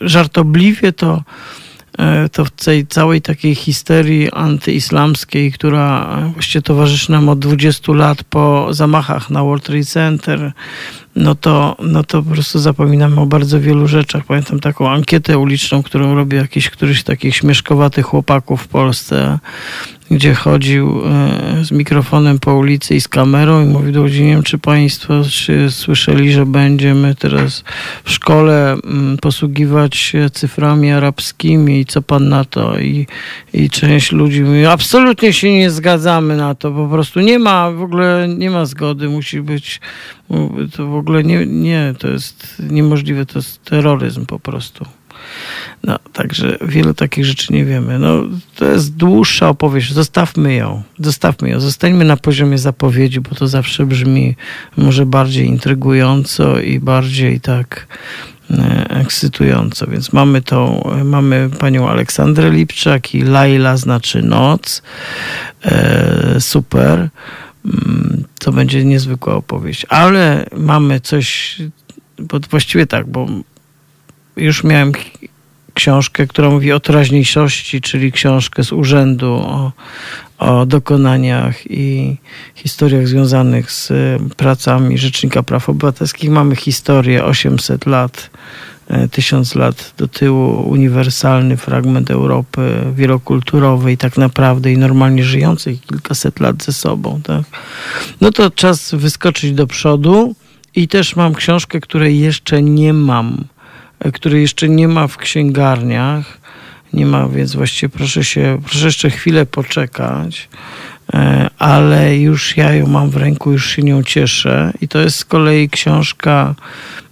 żartobliwie to e, to w tej całej takiej histerii antyislamskiej, która właściwie towarzyszy nam od 20 lat po zamachach na World Trade Center, no to, no to po prostu zapominamy o bardzo wielu rzeczach. Pamiętam taką ankietę uliczną, którą robił jakiś któryś takich śmieszkowatych chłopaków w Polsce, gdzie chodził e, z mikrofonem po ulicy i z kamerą i mówił do ludzi, nie wiem, czy państwo czy słyszeli, że będziemy teraz w szkole mm, posługiwać się cyframi arabskimi i co pan na to? I, i część ludzi mówi, absolutnie się nie zgadzamy na to, po prostu nie ma, w ogóle nie ma zgody, musi być, to w ogóle nie, nie to jest niemożliwe, to jest terroryzm po prostu. No, także wiele takich rzeczy nie wiemy. No, to jest dłuższa opowieść. Zostawmy ją. Zostawmy ją. Zostańmy na poziomie zapowiedzi, bo to zawsze brzmi może bardziej intrygująco i bardziej tak e, ekscytująco. Więc mamy tą, mamy panią Aleksandrę Lipczak i Laila znaczy noc. E, super. Mm, To będzie niezwykła opowieść. Ale mamy coś, bo właściwie tak, bo już miałem książkę, która mówi o teraźniejszości, czyli książkę z urzędu o, o dokonaniach i historiach związanych z pracami Rzecznika Praw Obywatelskich. Mamy historię 800 lat, e, 1000 lat do tyłu, uniwersalny fragment Europy wielokulturowej tak naprawdę i normalnie żyjącej kilkaset lat ze sobą. Tak? No to czas wyskoczyć do przodu i też mam książkę, której jeszcze nie mam e, której jeszcze nie ma w księgarniach. Nie ma, więc właściwie proszę się, proszę jeszcze chwilę poczekać, ale już ja ją mam w ręku, już się nią cieszę. I to jest z kolei książka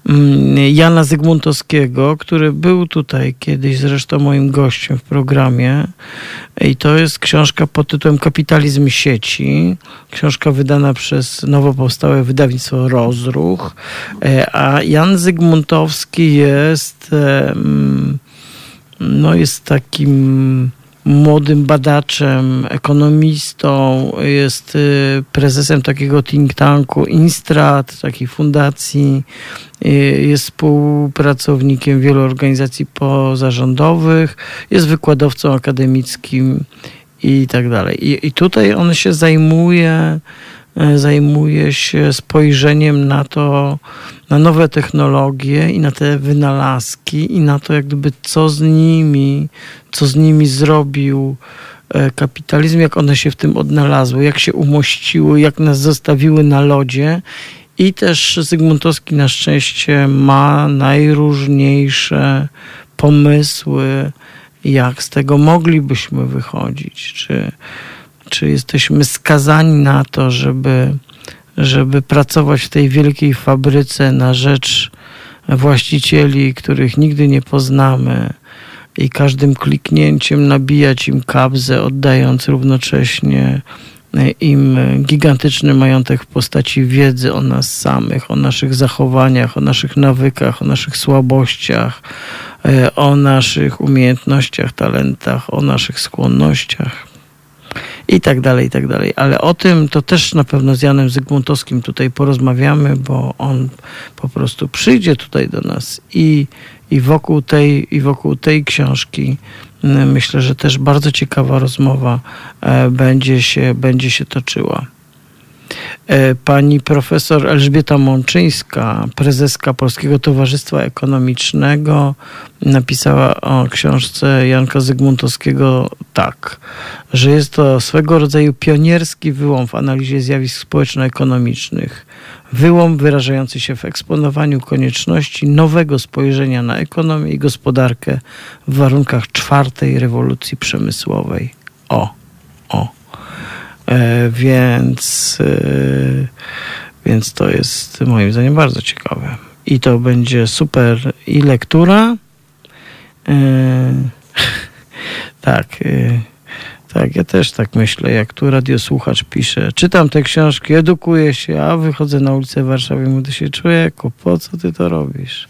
mm, Jana Zygmuntowskiego, który był tutaj kiedyś zresztą moim gościem w programie. I to jest książka pod tytułem Kapitalizm sieci. Książka wydana przez nowo powstałe wydawnictwo Rozruch. E, A Jan Zygmuntowski jest, e, mm, no jest takim młodym badaczem, ekonomistą, jest y, prezesem takiego think tanku Instrat, takiej fundacji, y, jest współpracownikiem wielu organizacji pozarządowych, jest wykładowcą akademickim i tak dalej. I, i tutaj on się zajmuje zajmuje się spojrzeniem na to, na nowe technologie i na te wynalazki i na to, jak gdyby co z nimi, co z nimi zrobił e, kapitalizm, jak one się w tym odnalazły, jak się umościły, jak nas zostawiły na lodzie. I też Zygmuntowski na szczęście ma najróżniejsze pomysły, jak z tego moglibyśmy wychodzić, czy, czy jesteśmy skazani na to, żeby, żeby pracować w tej wielkiej fabryce na rzecz właścicieli, których nigdy nie poznamy i każdym kliknięciem nabijać im kabzę, oddając równocześnie im gigantyczny majątek w postaci wiedzy o nas samych, o naszych zachowaniach, o naszych nawykach, o naszych słabościach, e, o naszych umiejętnościach, talentach, o naszych skłonnościach. I tak dalej, i tak dalej. Ale o tym to też na pewno z Janem Zygmuntowskim tutaj porozmawiamy, bo on po prostu przyjdzie tutaj do nas i, i, wokół, tej, i wokół tej książki mm, myślę, że też bardzo ciekawa rozmowa e, będzie się, będzie się toczyła. E, pani profesor Elżbieta Mączyńska, prezeska Polskiego Towarzystwa Ekonomicznego, napisała o książce Janka Zygmuntowskiego tak, że jest to swego rodzaju pionierski wyłom w analizie zjawisk społeczno-ekonomicznych. Wyłom wyrażający się w eksponowaniu konieczności nowego spojrzenia na ekonomię i gospodarkę w warunkach czwartej rewolucji przemysłowej. O, o. E, więc, e, więc to jest moim zdaniem bardzo ciekawe. I to będzie super i lektura. E, tak, tak, ja też tak myślę, jak tu radiosłuchacz pisze. Czytam te książki, edukuję się, a wychodzę na ulicę w Warszawie i mówię się, człowieku, po co ty to robisz?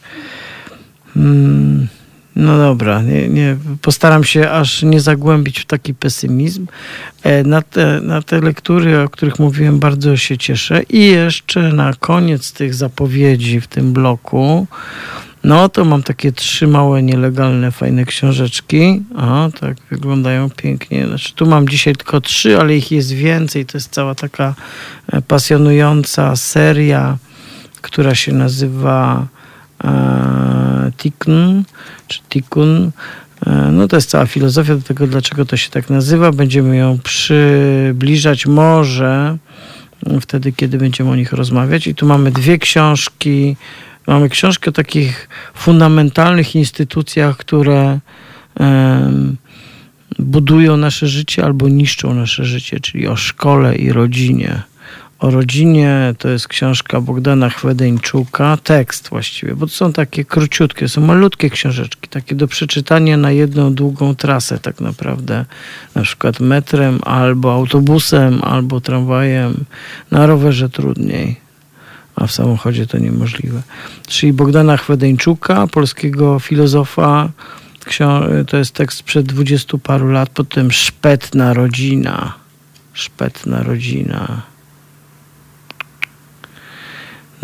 Hmm. No dobra, nie, nie, postaram się aż nie zagłębić w taki pesymizm. E, na te, na te lektury, o których mówiłem, bardzo się cieszę. I jeszcze na koniec tych zapowiedzi w tym bloku, no to mam takie trzy małe, nielegalne, fajne książeczki. O, tak wyglądają pięknie. Znaczy, tu mam dzisiaj tylko trzy, ale ich jest więcej. To jest cała taka e, pasjonująca seria, która się nazywa e, Tikn czy Tikkun. E, no to jest cała filozofia do tego, dlaczego to się tak nazywa. Będziemy ją przybliżać może wtedy, kiedy będziemy o nich rozmawiać. I tu mamy dwie książki. Mamy książkę o takich fundamentalnych instytucjach, które budują nasze życie albo niszczą nasze życie, czyli o szkole i rodzinie o rodzinie, to jest książka Bogdana Chwedeńczuka, tekst właściwie, bo to są takie króciutkie, są malutkie książeczki, takie do przeczytania na jedną długą trasę tak naprawdę, na przykład metrem, albo autobusem, albo tramwajem, na rowerze trudniej, a w samochodzie to niemożliwe. Czyli Bogdana Chwedeńczuka, polskiego filozofa, to jest tekst przed dwudziestu paru lat, potem Szpetna rodzina, Szpetna rodzina,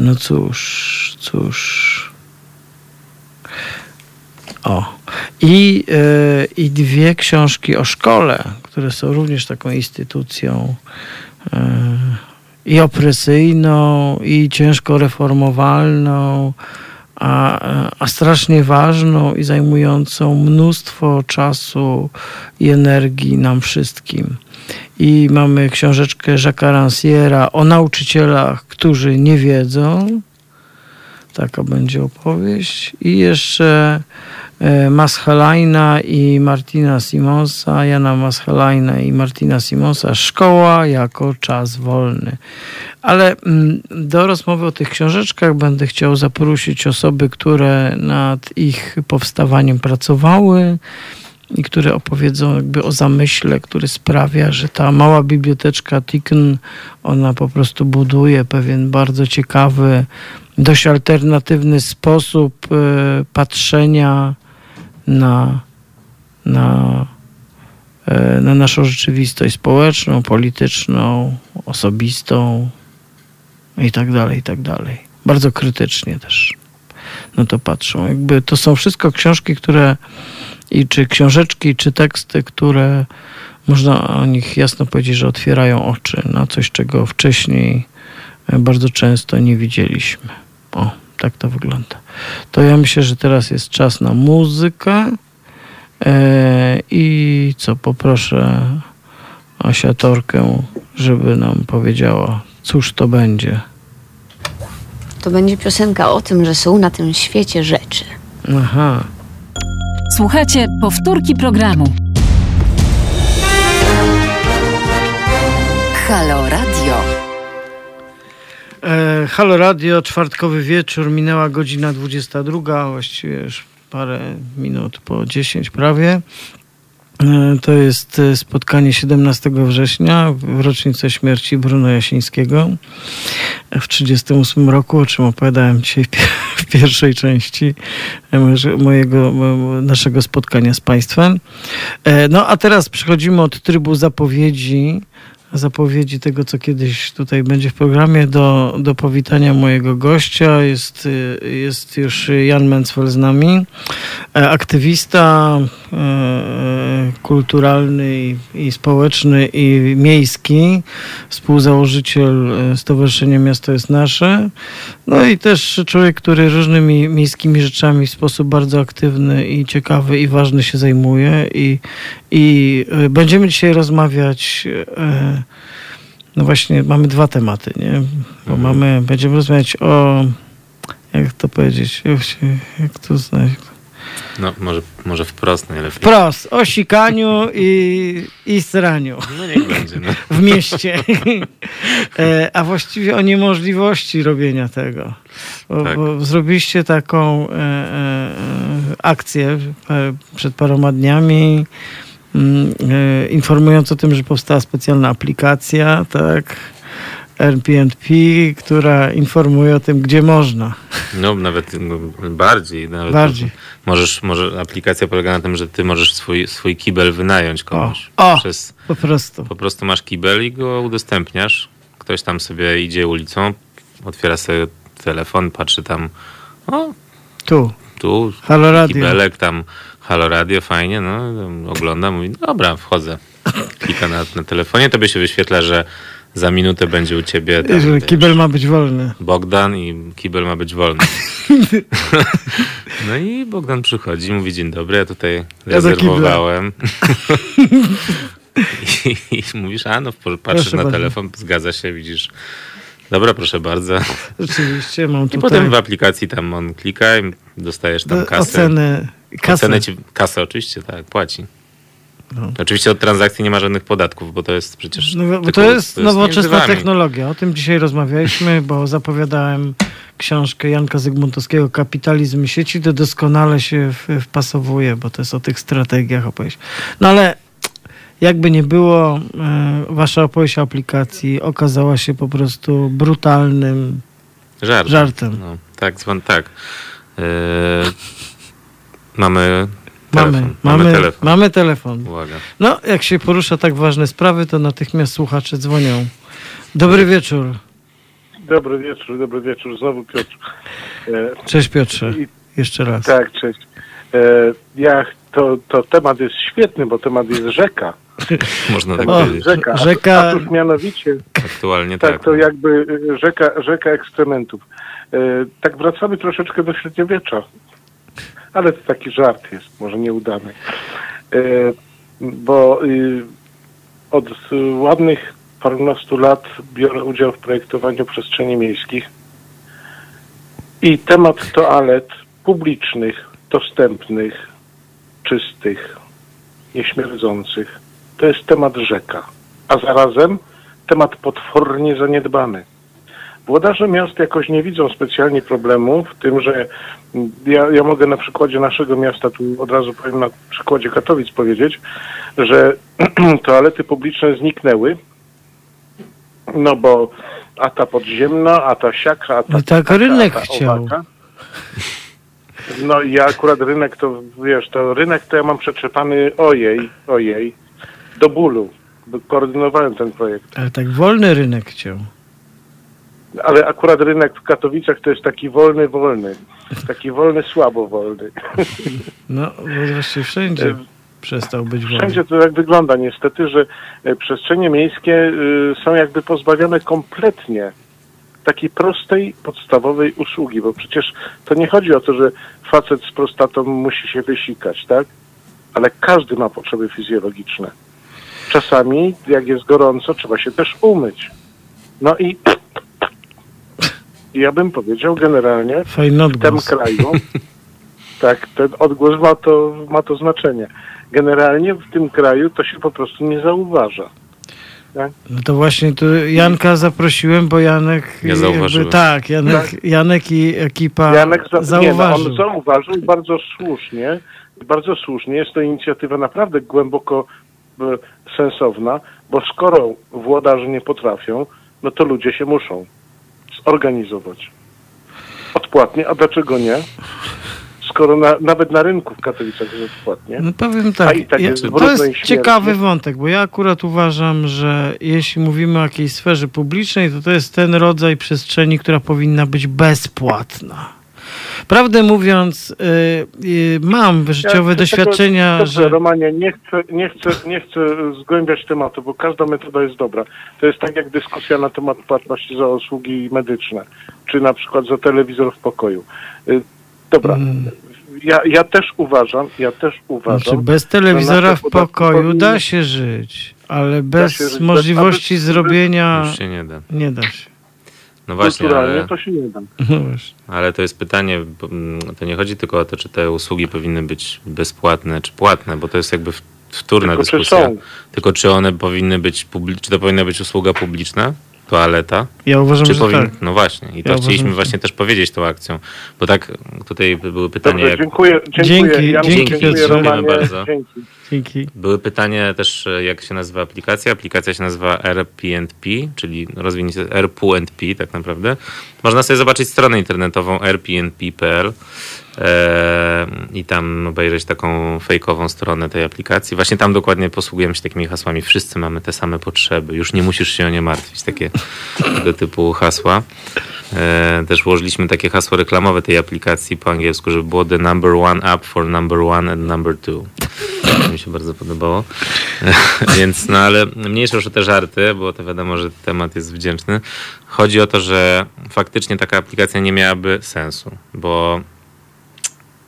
no cóż, cóż. O. I, yy, I dwie książki o szkole, które są również taką instytucją yy, i opresyjną, i ciężko reformowalną, a, a strasznie ważną i zajmującą mnóstwo czasu i energii nam wszystkim. I mamy książeczkę Jacques'a Ranciera o nauczycielach, którzy nie wiedzą. Taka będzie opowieść. I jeszcze e, Maschalajna i Martina Simonsa, Jana Maschalajna i Martina Simonsa, Szkoła jako czas wolny. Ale mm, do rozmowy o tych książeczkach będę chciał zaprosić osoby, które nad ich powstawaniem pracowały i które opowiedzą jakby o zamyśle, który sprawia, że ta mała biblioteczka Tikkun, ona po prostu buduje pewien bardzo ciekawy, dość alternatywny sposób y, patrzenia na, na, y, na naszą rzeczywistość społeczną, polityczną, osobistą i tak dalej, i tak dalej. Bardzo krytycznie też na to patrzą. Jakby to są wszystko książki, które i czy książeczki, czy teksty, które można o nich jasno powiedzieć, że otwierają oczy na coś, czego wcześniej e, bardzo często nie widzieliśmy. O, tak to wygląda. To ja myślę, że teraz jest czas na muzykę. E, I co, poproszę Asiatorkę, żeby nam powiedziała, cóż to będzie. To będzie piosenka o tym, że są na tym świecie rzeczy. Aha. Słuchajcie powtórki programu. Halo Radio. E, Halo Radio, czwartkowy wieczór, minęła godzina 22, właściwie już parę minut po 10 prawie. E, to jest e, spotkanie 17 września w rocznicę śmierci Bruno Jasińskiego w 1938 roku, o czym opowiadałem dzisiaj w pierwszej części mojego- mojego, mo- naszego spotkania z Państwem. E, No a teraz przechodzimy od trybu zapowiedzi, zapowiedzi tego, co kiedyś tutaj będzie w programie, do, do powitania mojego gościa. Jest, jest już Jan Mencfel z nami, e, aktywista e, e, kulturalny i, i społeczny i miejski, współzałożyciel e, Stowarzyszenia Miasto jest Nasze. No i też człowiek, który różnymi miejskimi rzeczami w sposób bardzo aktywny i ciekawy i ważny się zajmuje. I, i e, będziemy dzisiaj rozmawiać. e, No właśnie, mamy dwa tematy, nie? Bo mamy, będziemy rozmawiać o. Jak to powiedzieć? Jak, się, jak to znaleźć? No, może, może wprost najlepiej. Wprost, o sikaniu i, i sraniu No niech będzie. No. w mieście. E, A właściwie o niemożliwości robienia tego. Bo, Tak. bo zrobiliście taką e, e, akcję e, przed paroma dniami, mm, e, informując o tym, że powstała specjalna aplikacja, tak, RPP, która informuje o tym, gdzie można. no nawet no, bardziej. Nawet Bardziej. Możesz, może aplikacja polega na tym, że ty możesz swój, swój kibel wynająć komuś. O, o. Przez, Po prostu. po prostu masz kibel i go udostępniasz. Ktoś tam sobie idzie ulicą, otwiera sobie telefon, patrzy tam, o, Tu. tu Halo Radio. kibelek, tam halo radio, fajnie, no, ogląda, mówi, dobra, wchodzę. Klika na, na telefonie, tobie się wyświetla, że za minutę będzie u ciebie tam, Że wiesz, kibel ma być wolny. Bogdan i kibel ma być wolny. No i Bogdan przychodzi, mówi dzień dobry, ja tutaj Ja rezerwowałem. I, I mówisz, a no patrzysz Proszę na bardzo. telefon, zgadza się, widzisz. Dobra, proszę bardzo. Rzeczywiście, mam I tutaj potem w aplikacji tam on klika i dostajesz tam kasę. ocenę. Kasę. Ocenę ci, kasę oczywiście, tak, płaci. No. Oczywiście od transakcji nie ma żadnych podatków, bo to jest przecież... No, bo tylko- to jest między nowoczesna wami. technologia. O tym dzisiaj rozmawialiśmy, bo zapowiadałem książkę Janka Zygmuntowskiego Kapitalizm sieci. To doskonale się wpasowuje, bo to jest o tych strategiach opowieść. No ale jakby nie było, e, wasza opowieść o aplikacji okazała się po prostu brutalnym Żart. żartem. No, tak, zwan, tak. Yy, Mamy, telefon. mamy, telefon. mamy telefon. Uwaga. No, jak się porusza tak ważne sprawy, to natychmiast słuchacze dzwonią. Dobry wieczór. Dobry wieczór, dobry wieczór. Znowu Piotr. E, Cześć Piotrze. I, Jeszcze raz. tak, cześć. E, ja, to, to temat jest świetny, bo temat jest rzeka. Można tak O, powiedzieć. Rzeka. A- Rzeka- A, tuż mianowicie, Aktualnie tak, tak. to jakby rzeka, rzeka ekstrementów. E, tak wracamy troszeczkę do średniowiecza. Ale to taki żart jest, może nieudany. E, bo y, od ładnych parunastu lat biorę udział w projektowaniu przestrzeni miejskich i temat toalet publicznych, dostępnych, czystych, nieśmierdzących to jest temat rzeka, a zarazem temat potwornie zaniedbany. Włodarze miast jakoś nie widzą specjalnie problemu w tym, że ja, ja mogę na przykładzie naszego miasta, tu od razu powiem na przykładzie Katowic powiedzieć, że toalety publiczne zniknęły, no bo a ta podziemna, a ta siaka, a ta No tak taka, rynek ta chciał. owaka. No i ja akurat rynek to, wiesz, to rynek to ja mam przetrzepany ojej, ojej, do bólu. Koordynowałem ten projekt. Ale tak wolny rynek chciał. Ale akurat rynek w Katowicach to jest taki wolny, wolny. Taki wolny, słabo wolny. No, bo właściwie wszędzie przestał być wolny. Wszędzie to tak wygląda niestety, że e, przestrzenie miejskie y, są jakby pozbawione kompletnie takiej prostej, podstawowej usługi, bo przecież to nie chodzi o to, że facet z prostatą musi się wysikać, tak? Ale każdy ma potrzeby fizjologiczne. Czasami, jak jest gorąco, trzeba się też umyć. No i ja bym powiedział generalnie, Fajny w tym kraju, tak, ten odgłos ma to, ma to znaczenie. Generalnie w tym kraju to się po prostu nie zauważa. No to właśnie tu Janka zaprosiłem, bo Janek... Ja zauważyłem. tak, Janek, Janek i ekipa Janek za, nie, no, zauważył. on zauważył i bardzo słusznie, bardzo słusznie. Jest to inicjatywa naprawdę głęboko e, sensowna, bo skoro włodarze nie potrafią, no to ludzie się muszą zorganizować. Od bezpłatnie, a dlaczego nie? Skoro na, nawet na rynku w Katowicach jest bezpłatnie. No powiem tak, tak ja, jest to jest ciekawy wątek, bo ja akurat uważam, że jeśli mówimy o jakiejś sferze publicznej, to to jest ten rodzaj przestrzeni, która powinna być bezpłatna. Prawdę mówiąc, y, y, mam życiowe Ja doświadczenia, Dobrze, że... Romanie, nie chcę, nie, chcę, nie chcę zgłębiać tematu, bo każda metoda jest dobra. To jest tak jak dyskusja na temat płatności za usługi medyczne, czy na przykład za telewizor w pokoju. Y, Dobra, Mm. ja, ja też uważam, ja też uważam, Znaczy bez telewizora w pokoju powinny- da się żyć, ale bez się żyć, możliwości bez- zrobienia Już się nie da. nie da się. No właśnie, kulturalnie ale, to się nie da. No właśnie. ale to jest pytanie, mm, to nie chodzi tylko o to, czy te usługi powinny być bezpłatne, czy płatne, bo to jest jakby wtórna Tylko czy dyskusja. są? Tylko czy one powinny być, czy to powinna być usługa publiczna, toaleta, Ja uważam, czy że powin... tak. No właśnie, i to Ja uważam, chcieliśmy właśnie też powiedzieć tą akcją, bo tak tutaj były pytania, Dobrze, jak, dziękuję, dziękuję. Dzięki, dzięki, dziękuję. Romanie, Dziękujemy bardzo. Dzięki. Dzięki. były pytania też, e, jak się nazywa aplikacja. Aplikacja się nazywa RP&P, czyli rozwinięcie RP&P tak naprawdę. Można sobie zobaczyć stronę internetową rpnp.pl e, i tam obejrzeć taką fejkową stronę tej aplikacji. Właśnie tam dokładnie posługujemy się takimi hasłami. Wszyscy mamy te same potrzeby. Już nie musisz się o nie martwić. Takie tego typu hasła. E, też włożyliśmy takie hasło reklamowe tej aplikacji po angielsku, żeby było the number one app for number one and number two. Mi się bardzo podobało. Więc, no ale mniejsze już o te żarty, bo to wiadomo, że temat jest wdzięczny. Chodzi o to, że faktycznie taka aplikacja nie miałaby sensu, bo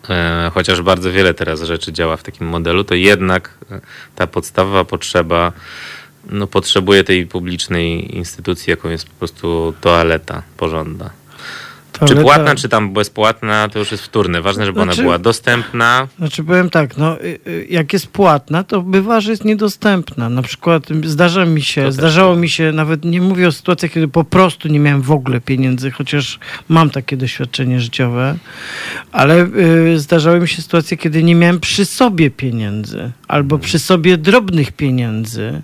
e, chociaż bardzo wiele teraz rzeczy działa w takim modelu, to jednak e, ta podstawowa potrzeba no, potrzebuje tej publicznej instytucji, jaką jest po prostu toaleta porządna. Czy płatna, czy tam bezpłatna, to już jest wtórne. Ważne, żeby ona Znaczy- była dostępna. Znaczy powiem tak, no y, y, jak jest płatna, to bywa, że jest niedostępna. Na przykład y, zdarza mi się, To zdarzało mi się, nawet nie mówię o sytuacjach, kiedy po prostu nie miałem w ogóle pieniędzy, chociaż mam takie doświadczenie życiowe, ale y, zdarzały mi się sytuacje, kiedy nie miałem przy sobie pieniędzy albo przy sobie drobnych pieniędzy.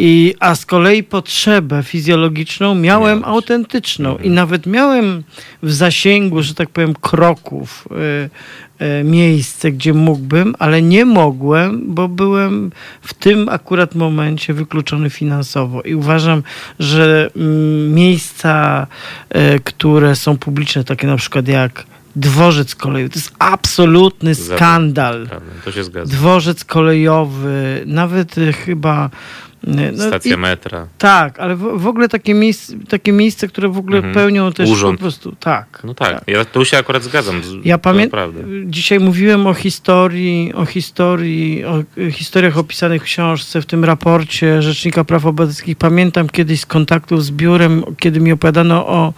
I, a z kolei potrzebę fizjologiczną miałem Miałeś. autentyczną Mhm. i nawet miałem w zasięgu, że tak powiem, kroków y, y, miejsce, gdzie mógłbym, ale nie mogłem, bo byłem w tym akurat momencie wykluczony finansowo. I uważam, że mm, miejsca, y, które są publiczne, takie na przykład jak dworzec kolejowy, to jest absolutny skandal. Prawda, to się zgadza. Dworzec kolejowy, nawet chyba. No Stacja i- metra. tak, ale w, w ogóle takie miejsce, takie miejsce, które w ogóle Mhm. pełnią też Urząd. po prostu. Tak. No tak, ja tu się akurat zgadzam. z- Ja pamiętam, dzisiaj mówiłem o historii, o historii, o historiach opisanych w książce, w tym raporcie Rzecznika Praw Obywatelskich. Pamiętam kiedyś z kontaktów z biurem, kiedy mi opowiadano o,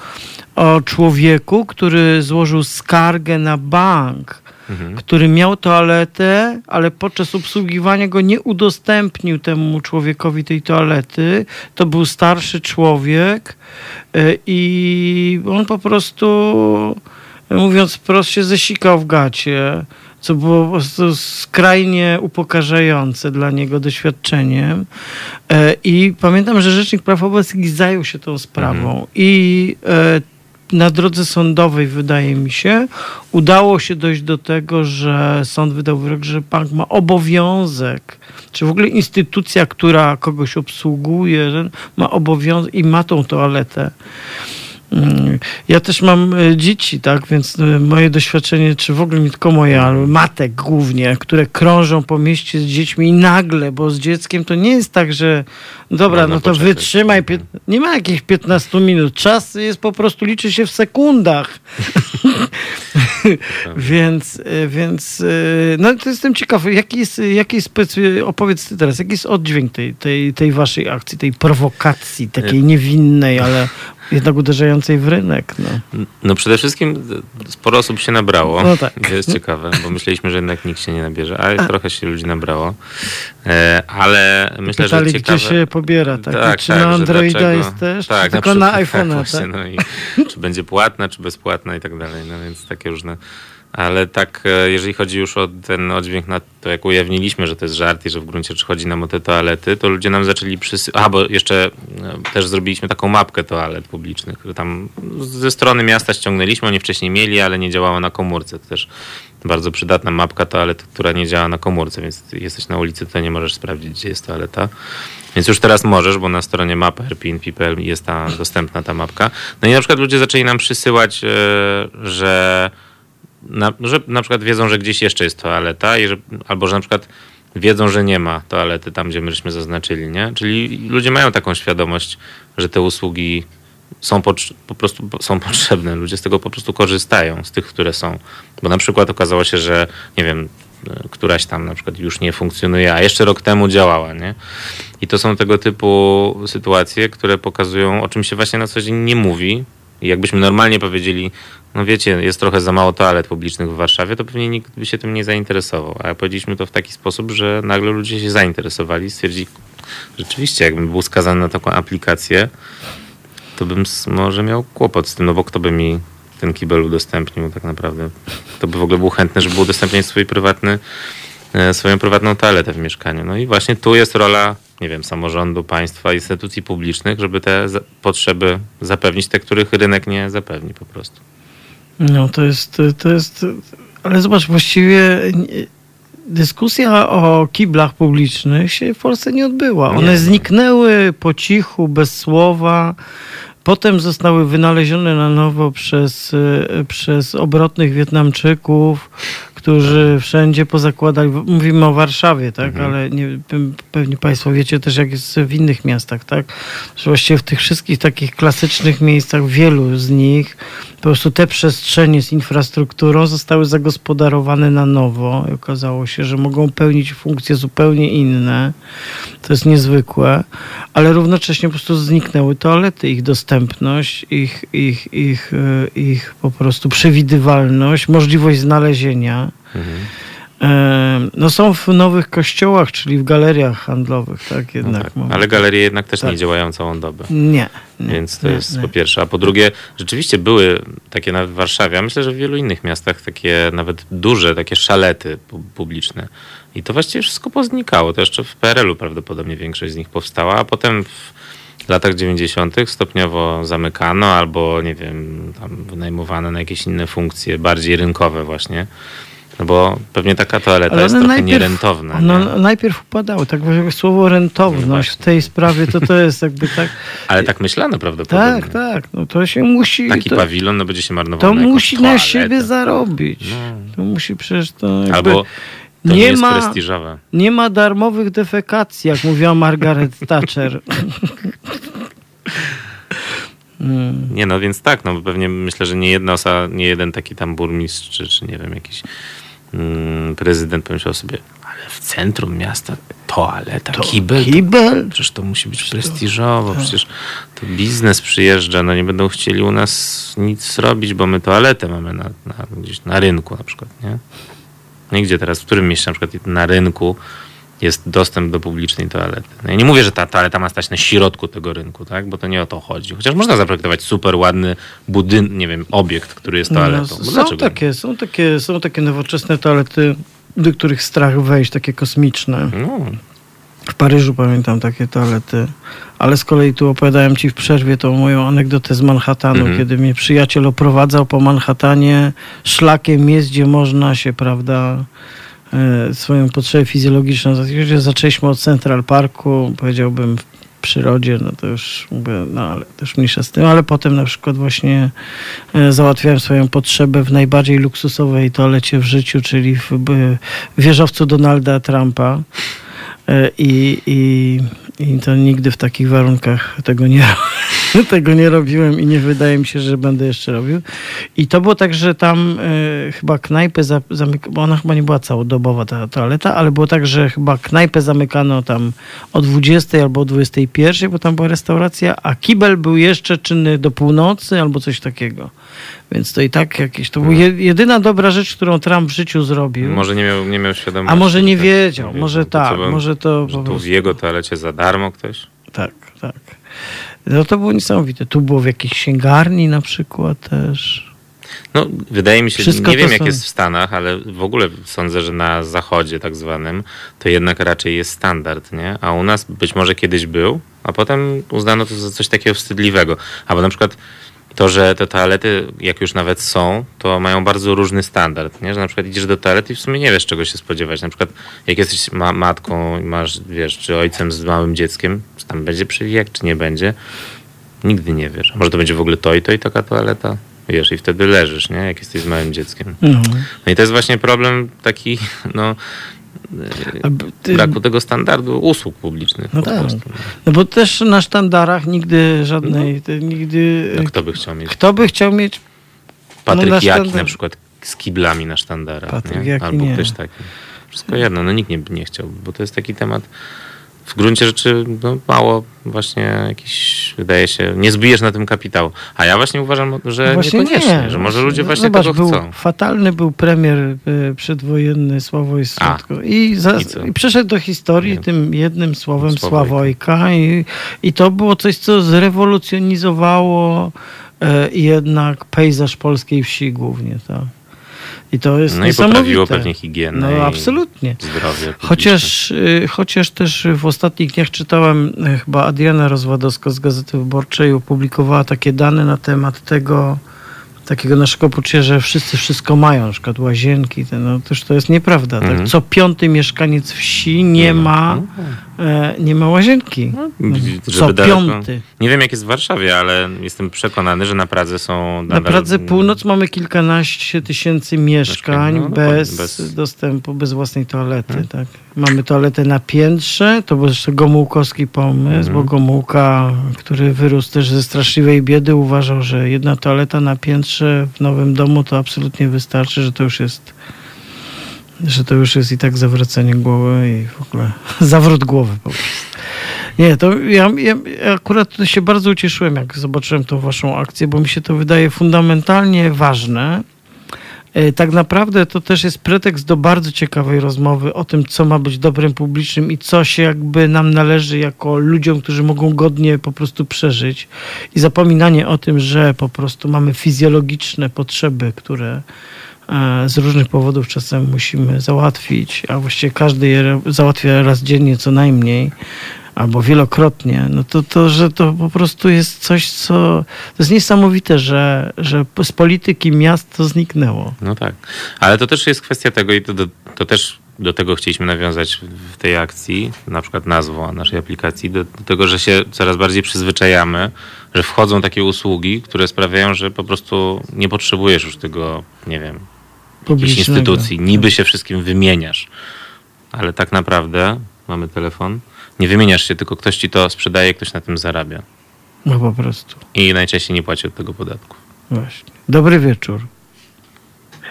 o człowieku, który złożył skargę na bank, Mhm. który miał toaletę, ale podczas obsługiwania go nie udostępnił temu człowiekowi tej toalety. To był starszy człowiek y, i on po prostu, mówiąc wprost, się zesikał w gacie, co było po prostu skrajnie upokarzające dla niego doświadczeniem. E, I pamiętam, że Rzecznik Praw Obywatelskich zajął się tą sprawą i e, na drodze sądowej, wydaje mi się, udało się dojść do tego, że sąd wydał wyrok, że bank ma obowiązek, czy w ogóle instytucja, która kogoś obsługuje, ma obowiązek i ma tą toaletę. Ja też mam e, dzieci, tak, więc e, moje doświadczenie, czy w ogóle nie tylko moje, ale matek głównie, które krążą po mieście z dziećmi i nagle, bo z dzieckiem to nie jest tak, że dobra, Można no to poczekać. wytrzymaj, nie ma jakichś 15 minut, czas jest po prostu, liczy się w sekundach. więc, y, więc no to jestem ciekawy, jaki jest, jaki jest opowiedz ty teraz, jaki jest oddźwięk tej, tej, tej waszej akcji, tej prowokacji, takiej niewinnej, ale jednak uderzającej w rynek. No. No przede wszystkim sporo osób się nabrało. No tak. To jest ciekawe, bo myśleliśmy, że jednak nikt się nie nabierze, ale trochę się ludzi nabrało. E, ale myślę, Pytali, że ciekawe... gdzie się pobiera, tak? Tak, czy tak, na Androida dlaczego- jest też, tak, czy na tylko na przykład, iPhone'a, właśnie, tak? No i czy będzie płatna, czy bezpłatna i tak dalej. No więc takie różne Ale tak, e, jeżeli chodzi już o ten oddźwięk na to, jak ujawniliśmy, że to jest żart i że w gruncie rzeczy chodzi nam o te toalety, to ludzie nam zaczęli przysyłać. A, bo jeszcze e, też zrobiliśmy taką mapkę toalet publicznych, które tam ze strony miasta ściągnęliśmy. Oni wcześniej mieli, ale nie działała na komórce. To też bardzo przydatna mapka toalet, która nie działa na komórce, więc jesteś na ulicy, to nie możesz sprawdzić, gdzie jest toaleta. Więc już teraz możesz, bo na stronie mapy rpnp.pl jest ta dostępna ta mapka. No i na przykład ludzie zaczęli nam przysyłać, e, że na, że na przykład wiedzą, że gdzieś jeszcze jest toaleta, i że, albo że na przykład wiedzą, że nie ma toalety tam, gdzie myśmy zaznaczyli, nie? Czyli ludzie mają taką świadomość, że te usługi są po, po prostu są potrzebne. Ludzie z tego po prostu korzystają, z tych, które są. Bo na przykład okazało się, że nie wiem, któraś tam na przykład już nie funkcjonuje, a jeszcze rok temu działała, nie? I to są tego typu sytuacje, które pokazują, o czym się właśnie na co dzień nie mówi. I jakbyśmy normalnie powiedzieli, no wiecie, jest trochę za mało toalet publicznych w Warszawie, to pewnie nikt by się tym nie zainteresował. A powiedzieliśmy to w taki sposób, że nagle ludzie się zainteresowali i stwierdzili, rzeczywiście, jakbym był skazany na taką aplikację, to bym może miał kłopot z tym, no bo kto by mi ten kibel udostępnił tak naprawdę. To by w ogóle był chętny, żeby udostępnić swój prywatny, e, swoją prywatną toaletę w mieszkaniu. No i właśnie tu jest rola, nie wiem, samorządu, państwa, instytucji publicznych, żeby te potrzeby zapewnić, te, których rynek nie zapewni po prostu. No to jest, to jest, ale zobacz, właściwie dyskusja o kiblach publicznych się w Polsce nie odbyła. One nie. zniknęły po cichu, bez słowa. Potem zostały wynalezione na nowo przez, przez obrotnych Wietnamczyków, którzy wszędzie pozakładali, mówimy o Warszawie, tak, mhm. ale nie, pewnie Państwo wiecie też, jak jest w innych miastach, tak, że właściwie w tych wszystkich takich klasycznych miejscach, wielu z nich, po prostu te przestrzenie z infrastrukturą zostały zagospodarowane na nowo i okazało się, że mogą pełnić funkcje zupełnie inne. To jest niezwykłe, ale równocześnie po prostu zniknęły toalety, ich dostępność, ich, ich, ich, e, ich po prostu przewidywalność, możliwość znalezienia. Mhm. No są w nowych kościołach, czyli w galeriach handlowych, tak jednak. No tak, ale galerie jednak też tak. nie działają całą dobę. Nie. nie Więc to nie, jest nie. po pierwsze. A po drugie, rzeczywiście były takie nawet w Warszawie, a myślę, że w wielu innych miastach takie nawet duże, takie szalety publiczne. I to właściwie wszystko poznikało. To jeszcze w PRL-u prawdopodobnie większość z nich powstała, a potem w latach 90. stopniowo zamykano albo, nie wiem, tam wynajmowano na jakieś inne funkcje, bardziej rynkowe właśnie. No bo pewnie taka toaleta Ale jest trochę najpierw, nierentowna. No nie? najpierw upadały, tak słowo rentowność no w tej sprawie to to jest jakby tak... Ale tak myślano prawdopodobnie. Tak, tak, no to się musi... Taki to, pawilon no będzie się marnował To musi toaletę. na siebie zarobić. No. To musi przecież to jakby... Albo nie, nie ma, prestiżowe. Nie ma darmowych defekacji, jak mówiła Margaret Thatcher. Nie no, więc tak, no pewnie myślę, że nie jedna osoba, nie jeden taki tam burmistrz, czy, czy nie wiem, jakiś prezydent pomyślał sobie, ale w centrum miasta toaleta, to kibel? Kibel? To, przecież to musi być prestiżowo, tak. przecież to biznes przyjeżdża, no nie będą chcieli u nas nic robić, bo my toaletę mamy na, na, gdzieś na rynku na przykład, nie? Nigdzie teraz, w którym mieście na przykład na rynku jest dostęp do publicznej toalety. No ja nie mówię, że ta toaleta ma stać na środku tego rynku, tak? bo to nie o to chodzi. Chociaż można zaprojektować super ładny budynek, nie wiem, obiekt, który jest toaletą. No, są, takie, są, takie, są takie nowoczesne toalety, do których strach wejść, takie kosmiczne. No. W Paryżu pamiętam takie toalety, ale z kolei tu opowiadałem ci w przerwie tą moją anegdotę z Manhattanu, mhm. kiedy mnie przyjaciel oprowadzał po Manhattanie szlakiem jest, gdzie można się, prawda, swoją potrzebę fizjologiczną. Zaczęliśmy od Central Parku, powiedziałbym w przyrodzie, no to już mówię, no ale też mniejsza z tym, ale potem na przykład właśnie e, załatwiałem swoją potrzebę w najbardziej luksusowej toalecie w życiu, czyli w wieżowcu Donalda Trumpa. E, I, i, I to nigdy w takich warunkach tego nie, tego nie robiłem i nie wydaje mi się, że będę jeszcze robił. I to było tak, że tam y, chyba knajpę zamykano, bo ona chyba nie była całodobowa ta toaleta, ale było tak, że chyba knajpę zamykano tam o 20 albo o 21, bo tam była restauracja, a kibel był jeszcze czynny do północy albo coś takiego. Więc to i tak jakieś. To była jedyna dobra rzecz, którą Trump w życiu zrobił. Może nie miał, nie miał świadomości. A może nie wiedział, może tak, to, może to. Że tu w jego toalecie za darmo ktoś? Tak, tak. No to było niesamowite. Tu było w jakiejś księgarni na przykład też. No, wydaje mi się, Wszystko nie wiem jak są- jest w Stanach, ale w ogóle sądzę, że na zachodzie tak zwanym to jednak raczej jest standard, nie? A u nas być może kiedyś był, a potem uznano to za coś takiego wstydliwego. Albo na przykład to, że te toalety, jak już nawet są, to mają bardzo różny standard, nie? Że na przykład idziesz do toalety i w sumie nie wiesz, czego się spodziewać. Na przykład jak jesteś ma matką i masz, wiesz, czy ojcem z małym dzieckiem, tam będzie przewijak, czy nie będzie, nigdy nie wiesz. Może to będzie w ogóle to i to i taka toaleta? Wiesz, i wtedy leżysz, nie? Jak jesteś z małym dzieckiem. No. No i to jest właśnie problem taki, no, ty- braku tego standardu usług publicznych. No tak. prostu. No bo też na sztandarach nigdy żadnej, te, nigdy... No, kto by chciał mieć? Kto by chciał mieć Patryk no na Jaki sztandar- na przykład z kiblami na sztandarach, Patryk nie? Jaki Albo nie. ktoś taki. Wszystko jedno, no nikt nie, nie chciał, bo to jest taki temat w gruncie rzeczy no, mało właśnie jakiś, wydaje się, nie zbijesz na tym kapitału. A ja właśnie uważam, że No Właśnie niekoniecznie, nie. że może ludzie właśnie Zobacz, tego był, chcą. Fatalny był premier e, przedwojenny Sławoj Stratko. I, za, I? I przeszedł do historii Nie. tym jednym słowem Sławojka. Sławojka. I, I to było coś, co zrewolucjonizowało e, jednak pejzaż polskiej wsi głównie. Tak. I to jest No i niesamowite. poprawiło pewnie higienę No i absolutnie. zdrowie. Chociaż, y, chociaż też w ostatnich dniach czytałem, y, chyba Adriana Rozwadowska z Gazety Wyborczej opublikowała takie dane na temat tego, takiego naszego poczucia, że wszyscy wszystko mają, na przykład łazienki, no też to jest nieprawda. Mhm. Tak? Co piąty mieszkaniec wsi nie ma, e, nie ma łazienki. No, Co żeby daleko- piąty. Nie wiem jak jest w Warszawie, ale jestem przekonany, że na Pradze są Na Pradze Północ mamy kilkanaście tysięcy mieszkań no, bez, bez- dostępu, bez własnej toalety. Tak. Mamy toaletę na piętrze, to był jeszcze Gomułkowski pomysł, Mhm. bo Gomułka, który wyrósł też ze straszliwej biedy, uważał, że jedna toaleta na piętrze w nowym domu to absolutnie wystarczy, że to już jest że to już jest i tak zawracanie głowy i w ogóle zawrót głowy po prostu. Nie, to ja, ja akurat się bardzo ucieszyłem, jak zobaczyłem tą waszą akcję, bo mi się to wydaje fundamentalnie ważne. E, Tak naprawdę to też jest pretekst do bardzo ciekawej rozmowy o tym, co ma być dobrem publicznym i co się jakby nam należy jako ludziom, którzy mogą godnie po prostu przeżyć. I zapominanie o tym, że po prostu mamy fizjologiczne potrzeby, które z różnych powodów czasem musimy załatwić, a właściwie każdy je załatwia raz dziennie co najmniej, albo wielokrotnie, no to, to, że to po prostu jest coś, co... To jest niesamowite, że, że z polityki miast to zniknęło. No tak. Ale to też jest kwestia tego i to, do, to też do tego chcieliśmy nawiązać w tej akcji, na przykład nazwą naszej aplikacji, do, do tego, że się coraz bardziej przyzwyczajamy, że wchodzą takie usługi, które sprawiają, że po prostu nie potrzebujesz już tego, nie wiem, jakiejś instytucji. Niby się wszystkim wymieniasz, ale tak naprawdę mamy telefon. Nie wymieniasz się, tylko ktoś ci to sprzedaje, ktoś na tym zarabia. No po prostu. I najczęściej nie płaci od tego podatku. Właśnie. Dobry wieczór.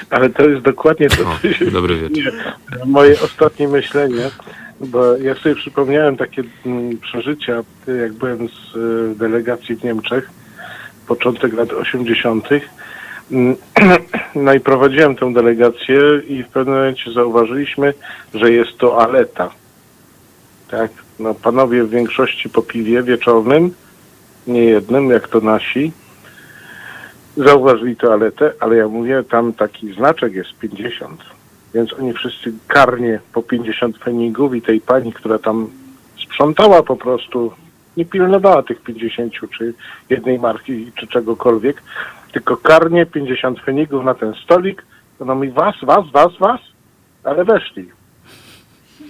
Ale to jest dokładnie to, O, dobry wieczór. Moje ostatnie myślenie, bo ja sobie przypomniałem takie mm, przeżycia, jak byłem z y, delegacji w Niemczech, początek lat 80. Mm, No i prowadziłem tę delegację i w pewnym momencie zauważyliśmy, że jest to aleta. Tak, no panowie w większości po piwie wieczornym, nie jednym, jak to nasi, zauważyli toaletę, ale ja mówię, tam taki znaczek jest 50. Więc oni wszyscy karnie po 50 pfenigów i tej pani, która tam sprzątała po prostu, nie pilnowała tych 50 czy jednej marki czy czegokolwiek, tylko karnie 50 pfenigów na ten stolik. Ona mówi, was, was, was, was, ale weszli.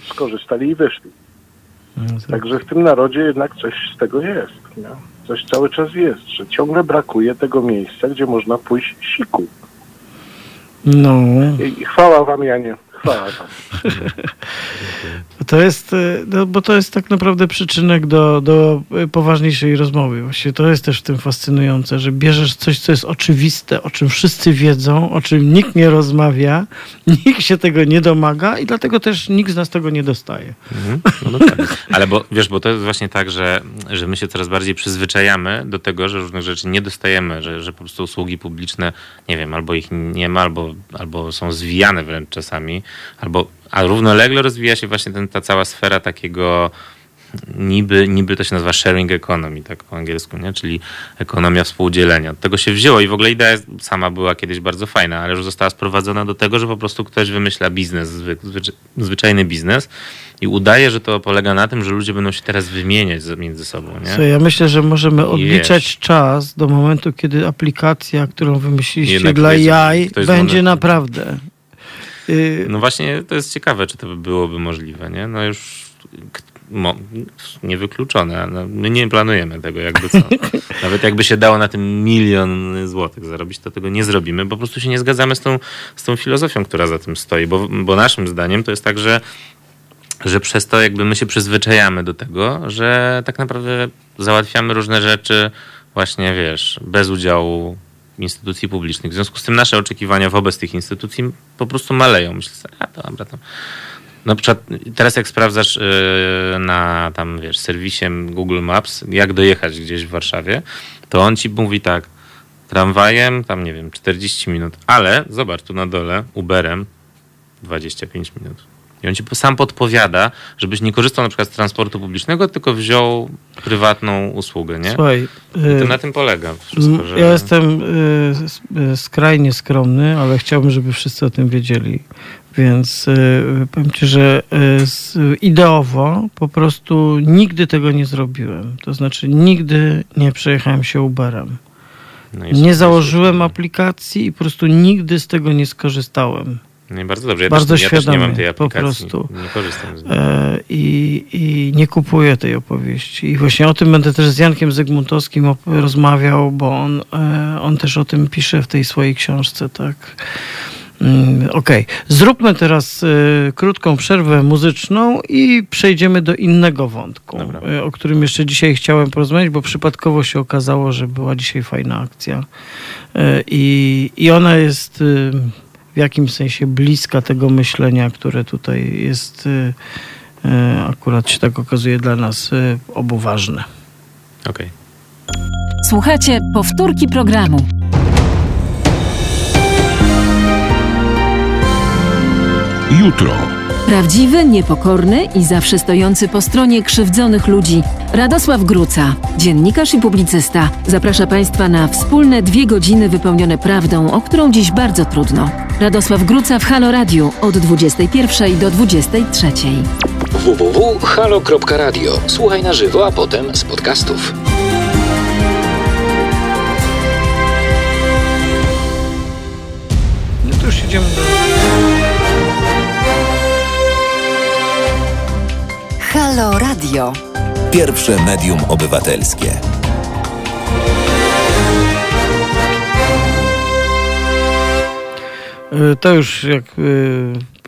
Skorzystali i wyszli. No, tak. Także w tym narodzie jednak coś z tego jest. Nie? Coś cały czas jest, że ciągle brakuje tego miejsca, gdzie można pójść siku. No, I chwała wam, Janie. Chwała wam. to jest, y, no, bo to jest tak naprawdę przyczynek do, do y, poważniejszej rozmowy. Właściwie to jest też w tym fascynujące, że bierzesz coś, co jest oczywiste, o czym wszyscy wiedzą, o czym nikt nie rozmawia, nikt się tego nie domaga i dlatego też nikt z nas tego nie dostaje. Mhm. No dokładnie. Ale bo wiesz, bo to jest właśnie tak, że, że my się coraz bardziej przyzwyczajamy do tego, że różnych rzeczy nie dostajemy, że, że po prostu usługi publiczne, nie wiem, albo ich nie ma, albo, albo są zwijane wręcz czasami, albo a równolegle rozwija się właśnie ten, ta cała sfera takiego niby, niby to się nazywa sharing economy, tak po angielsku, nie? czyli ekonomia współdzielenia. Od tego się wzięło i w ogóle idea sama była kiedyś bardzo fajna, ale już została sprowadzona do tego, że po prostu ktoś wymyśla biznes, zwy, zwyczajny biznes i udaje, że to polega na tym, że ludzie będą się teraz wymieniać między sobą. Nie? Co, ja myślę, że możemy odliczać czas do momentu, kiedy aplikacja, którą wymyśliliście Jednak dla AI będzie naprawdę. Y, no właśnie to jest ciekawe, czy to by byłoby możliwe, nie? No już mo, niewykluczone. No, my nie planujemy tego jakby co. Nawet jakby się dało na tym milion złotych zarobić, to tego nie zrobimy. Po prostu się nie zgadzamy z tą, z tą filozofią, która za tym stoi. Bo, bo naszym zdaniem to jest tak, że że przez to jakby my się przyzwyczajamy do tego, że tak naprawdę załatwiamy różne rzeczy właśnie, wiesz, bez udziału instytucji publicznych. W związku z tym nasze oczekiwania wobec tych instytucji po prostu maleją. Myślę a to dobra, to na przykład teraz jak sprawdzasz yy, na tam, wiesz, serwisie Google Maps, jak dojechać gdzieś w Warszawie, to on ci mówi tak, tramwajem, tam nie wiem, 40 minut, ale zobacz tu na dole, Uberem 25 minut. I on ci sam podpowiada, żebyś nie korzystał na przykład z transportu publicznego, tylko wziął prywatną usługę, nie? Słuchaj, I to y, na tym polega wszystko, że... Ja jestem y, skrajnie skromny, ale chciałbym, żeby wszyscy o tym wiedzieli. Więc y, powiem ci, że ideowo po prostu nigdy tego nie zrobiłem. To znaczy nigdy nie przejechałem się Uberem. No nie założyłem aplikacji i po prostu nigdy z tego nie skorzystałem. Nie, bardzo dobrze. Ja bardzo też, świadomie, ja nie mam tej aplikacji. Po prostu. Nie korzystam z niej. E, I, I nie kupuję tej opowieści. I właśnie o tym będę też z Jankiem Zygmuntowskim rozmawiał, bo on, e, on też o tym pisze w tej swojej książce, tak. Mm, okej, okay. zróbmy teraz y, krótką przerwę muzyczną i przejdziemy do innego wątku, y, o którym jeszcze dzisiaj chciałem porozmawiać, bo przypadkowo się okazało, że była dzisiaj fajna akcja y, i, i ona jest w jakimś sensie bliska tego myślenia, które tutaj jest y, y, akurat się tak okazuje dla nas y, obu ważne. Okej. Okay. Słuchajcie powtórki programu. Jutro. Prawdziwy, niepokorny i zawsze stojący po stronie krzywdzonych ludzi. Radosław Gruca, dziennikarz i publicysta, zaprasza Państwa na wspólne dwie godziny wypełnione prawdą, o którą dziś bardzo trudno. Radosław Gruca w Halo Radio od 21 do 23. www.halo.radio. Słuchaj na żywo, a potem z podcastów. No to już idziemy do... Halo Radio. Pierwsze medium obywatelskie. E, to już jak e,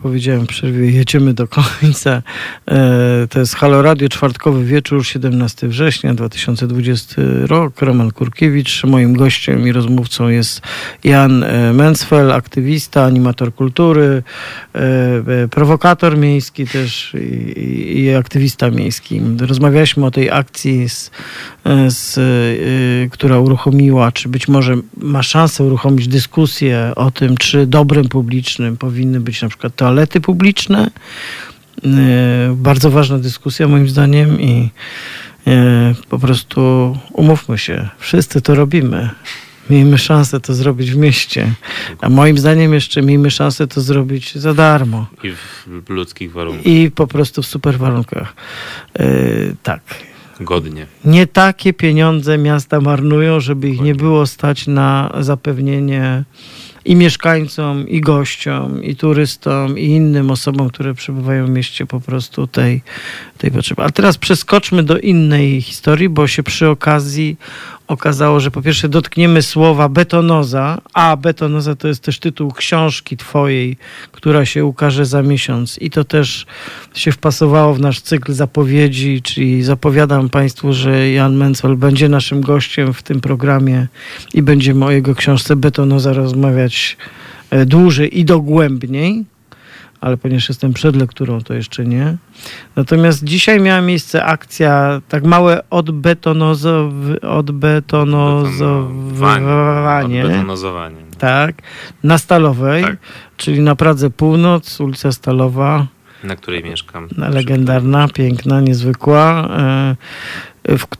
powiedziałem w przerwie, jedziemy do końca. E, to jest Halo Radio, czwartkowy wieczór, 17 września 2020 rok. Roman Kurkiewicz. Moim gościem i rozmówcą jest Jan Mensfeld, aktywista, animator kultury, prowokator miejski też i, i aktywista miejski. Rozmawialiśmy o tej akcji z z, która uruchomiła, czy być może ma szansę uruchomić dyskusję o tym, czy dobrem publicznym powinny być na przykład toalety publiczne. Y, bardzo ważna dyskusja moim zdaniem i y, po prostu umówmy się, wszyscy to robimy. Miejmy szansę to zrobić w mieście. A moim zdaniem jeszcze miejmy szansę to zrobić za darmo. I w ludzkich warunkach. I po prostu w super warunkach. Yy, tak. Godnie. Nie takie pieniądze miasta marnują, żeby ich nie było stać na zapewnienie i mieszkańcom, i gościom, i turystom, i innym osobom, które przebywają w mieście po prostu tej, tej potrzeby. A teraz przeskoczmy do innej historii, bo się przy okazji okazało, że po pierwsze dotkniemy słowa betonoza, a betonoza to jest też tytuł książki twojej, która się ukaże za miesiąc. I to też się wpasowało w nasz cykl zapowiedzi, czyli zapowiadam Państwu, że Jan Mencol będzie naszym gościem w tym programie i będziemy o jego książce Betonoza rozmawiać e, dłużej i dogłębniej ale ponieważ jestem przed lekturą, to jeszcze nie. Natomiast dzisiaj miała miejsce akcja, tak małe odbetonozow, odbetonozowanie. Odbetonozowanie. Tak, na Stalowej, tak. czyli na Pradze Północ, ulica Stalowa. Na której mieszkam. legendarna, piękna, niezwykła, e,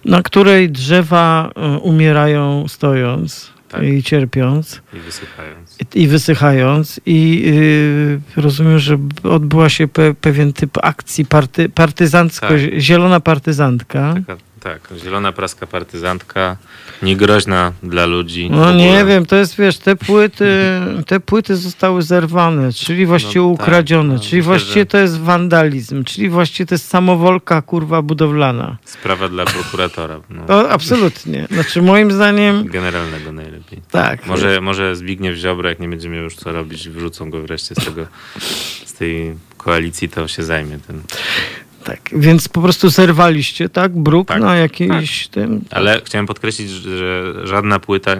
na której drzewa e, umierają stojąc Tak. i cierpiąc I wysychając. i, i wysychając i y, rozumiem, że odbyła się pe, pewien typ akcji party, partyzancko, Tak. zielona partyzantka. Taka, tak, zielona praska partyzantka, niegroźna dla ludzi. No nie wiem, to jest, wiesz, te płyty, te płyty zostały zerwane, czyli właściwie No tak, ukradzione, no, czyli myślę, właściwie że- to jest wandalizm, czyli właściwie to jest samowolka, kurwa, budowlana. Sprawa dla prokuratora. No. To absolutnie. Znaczy moim zdaniem Generalnego najlepiej. tak. Może, może Zbigniew Ziobro, jak nie będzie miał już co robić, wrzucą go wreszcie z tego, z tej koalicji, to się zajmie tym. Tak, więc po prostu zerwaliście, tak? Bruk Tak, na jakiejś tym... Ale chciałem podkreślić, że żadna płyta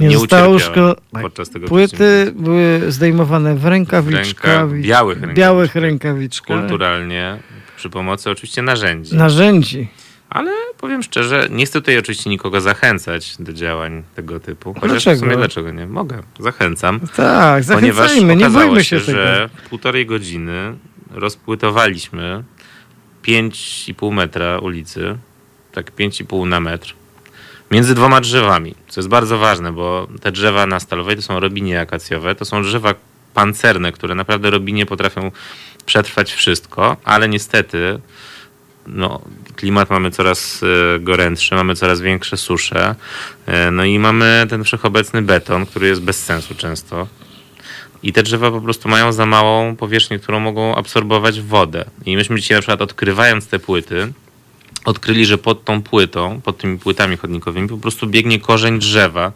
Nie nie, zostało ucierpiała szko- podczas tego Płyty były zdejmowane w rękawiczkach. Ręka- białych rękawiczkach. białych rękawiczkach. Kulturalnie, przy pomocy oczywiście narzędzi. Narzędzi. Ale powiem szczerze, nie chcę tutaj oczywiście nikogo zachęcać do działań tego typu. Chociaż Dlaczego? w sumie dlaczego nie? Mogę. Zachęcam. Tak, Ponieważ zachęcajmy, nie okazało bójmy się, tego. że w półtorej godziny rozpłytowaliśmy 5,5 metra ulicy, tak 5,5 na metr, między dwoma drzewami, co jest bardzo ważne, bo te drzewa na Stalowej to są robinie akacjowe, to są drzewa pancerne, które naprawdę robinie potrafią przetrwać wszystko, ale niestety no, klimat mamy coraz e, gorętszy, mamy coraz większe susze, e, no i mamy ten wszechobecny beton, który jest bez sensu często. I te drzewa po prostu mają za małą powierzchnię, którą mogą absorbować wodę. I myśmy dzisiaj na przykład odkrywając te płyty, odkryli, że pod tą płytą, pod tymi płytami chodnikowymi po prostu biegnie korzeń drzewa,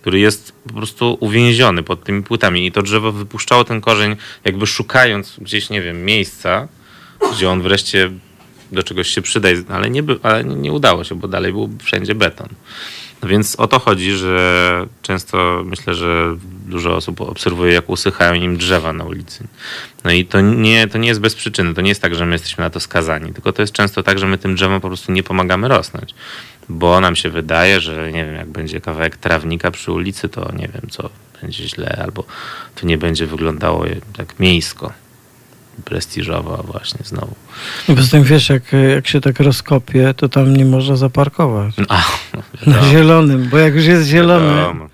który jest po prostu uwięziony pod tymi płytami. I to drzewo wypuszczało ten korzeń, jakby szukając gdzieś, nie wiem, miejsca, gdzie on wreszcie do czegoś się przyda, ale nie, by, ale nie udało się, bo dalej był wszędzie beton. No więc o to chodzi, że często myślę, że dużo osób obserwuje, jak usychają im drzewa na ulicy. No i to nie, to nie jest bez przyczyny. To nie jest tak, że my jesteśmy na to skazani, tylko to jest często tak, że my tym drzewom po prostu nie pomagamy rosnąć. Bo nam się wydaje, że nie wiem, jak będzie kawałek trawnika przy ulicy, to nie wiem, co będzie źle, albo to nie będzie wyglądało tak miejsko, prestiżowo właśnie znowu. Poza tym wiesz, jak, jak się tak rozkopie, to tam nie można zaparkować. A, Na zielonym, bo jak już jest zielony, Wiadomo.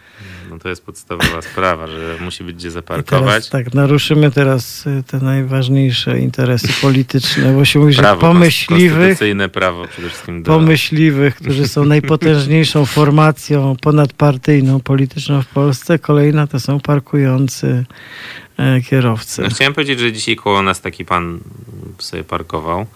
No to jest podstawowa sprawa, że musi być gdzie zaparkować. Teraz, tak, naruszymy teraz y, te najważniejsze interesy polityczne, bo się mówi, że Prawo, pomyśliwych, konstytucyjne prawo przede wszystkim do... pomyśliwych, którzy są najpotężniejszą formacją ponadpartyjną, polityczną w Polsce, kolejna to są parkujący e, kierowcy. No, chciałem powiedzieć, że dzisiaj koło nas taki pan sobie parkował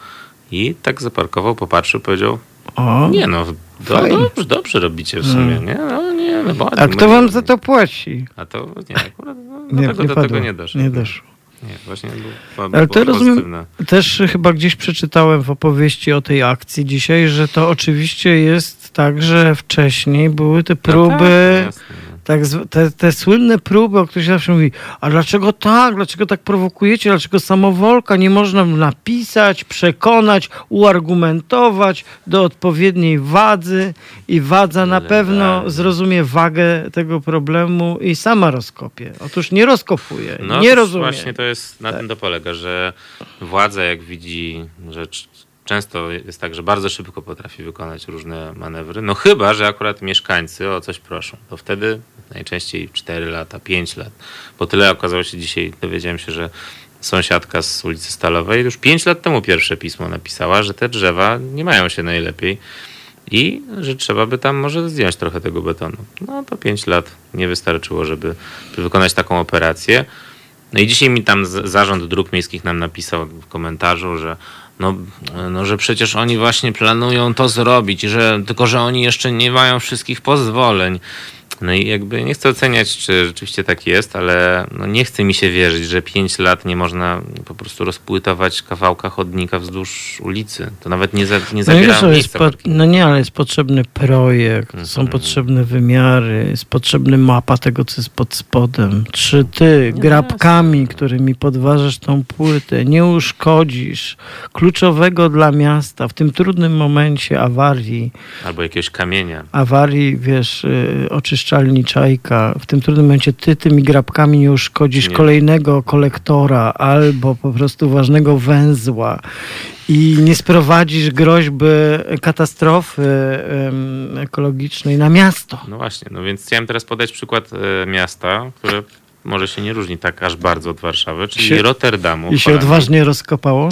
i tak zaparkował, popatrzył, powiedział, O, nie no, do, Fajnie. dobrze, dobrze robicie w sumie, nie? No nie, no ładnie a kto wam za to płaci? A to nie, akurat no, do, tego, do padło, tego nie doszło. Nie doszło. Nie, właśnie było, Ale to rozumiem, też chyba gdzieś przeczytałem w opowieści o tej akcji dzisiaj, że to oczywiście jest tak, że wcześniej były te No próby, tak, jasne, no. Tak, te, te słynne próby, o których się zawsze mówi, a dlaczego tak, dlaczego tak prowokujecie, dlaczego samowolka, nie można napisać, przekonać, uargumentować do odpowiedniej wadzy i wadza na pewno tak. zrozumie wagę tego problemu i sama rozkopie. Otóż nie rozkopuje, No nie rozumie. Właśnie to jest, na tym to polega, że władza jak widzi, c- często jest tak, że bardzo szybko potrafi wykonać różne manewry, no chyba, że akurat mieszkańcy o coś proszą, to wtedy najczęściej 4 lata, 5 lat, bo tyle okazało się dzisiaj, dowiedziałem się, że sąsiadka z ulicy Stalowej już 5 lat temu pierwsze pismo napisała, że te drzewa nie mają się najlepiej i że trzeba by tam może zdjąć trochę tego betonu. No to 5 lat nie wystarczyło, żeby, wykonać taką operację. No i dzisiaj mi tam zarząd dróg miejskich nam napisał w komentarzu, że no, no, że przecież oni właśnie planują to zrobić, że tylko że oni jeszcze nie mają wszystkich pozwoleń. No i jakby nie chcę oceniać, czy rzeczywiście tak jest, ale no nie chce mi się wierzyć, że 5 lat nie można po prostu rozpłytować kawałka chodnika wzdłuż ulicy. To nawet nie, za, nie No, nie zabiera jest miejsca. po, no nie, ale jest potrzebny projekt, są Mhm. potrzebne wymiary, jest potrzebny mapa tego, co jest pod spodem. Czy ty grabkami, którymi podważasz tą płytę, nie uszkodzisz kluczowego dla miasta w tym trudnym momencie awarii, Albo jakiegoś kamienia. awarii, wiesz, y, oczyszczania puszczalni Czajka, w tym trudnym momencie ty tymi grabkami nie uszkodzisz Nie. kolejnego kolektora albo po prostu ważnego węzła i nie sprowadzisz groźby katastrofy ekologicznej na miasto. No właśnie, no więc chciałem teraz podać przykład e, miasta, które może się nie różni tak aż bardzo od Warszawy, czyli się- Rotterdamu. I się odważnie rozkopało?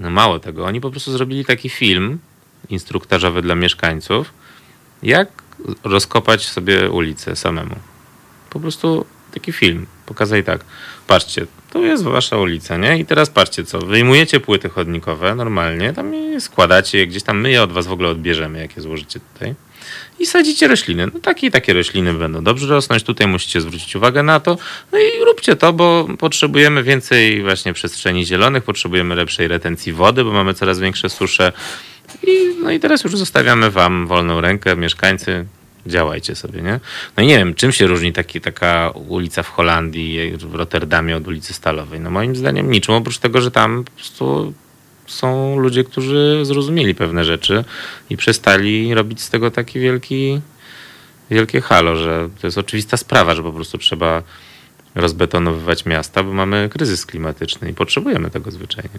No mało tego, oni po prostu zrobili taki film instruktażowy dla mieszkańców, jak rozkopać sobie ulicę samemu. Po prostu taki film. Pokazali tak. Patrzcie, to jest wasza ulica, nie? I teraz patrzcie co. Wyjmujecie płyty chodnikowe normalnie, tam je składacie gdzieś tam, my je od was w ogóle odbierzemy, jak je złożycie tutaj. I sadzicie rośliny. No takie i takie rośliny będą dobrze rosnąć. Tutaj musicie zwrócić uwagę na to. No i róbcie to, bo potrzebujemy więcej właśnie przestrzeni zielonych, potrzebujemy lepszej retencji wody, bo mamy coraz większe susze. I, no i teraz już zostawiamy wam wolną rękę, mieszkańcy, działajcie sobie, nie? No i nie wiem, czym się różni taki, taka ulica w Holandii, w Rotterdamie od ulicy Stalowej? No moim zdaniem niczym, oprócz tego, że tam po prostu są ludzie, którzy zrozumieli pewne rzeczy i przestali robić z tego taki wielki, wielkie halo, że to jest oczywista sprawa, że po prostu trzeba rozbetonowywać miasta, bo mamy kryzys klimatyczny i potrzebujemy tego zwyczajnie.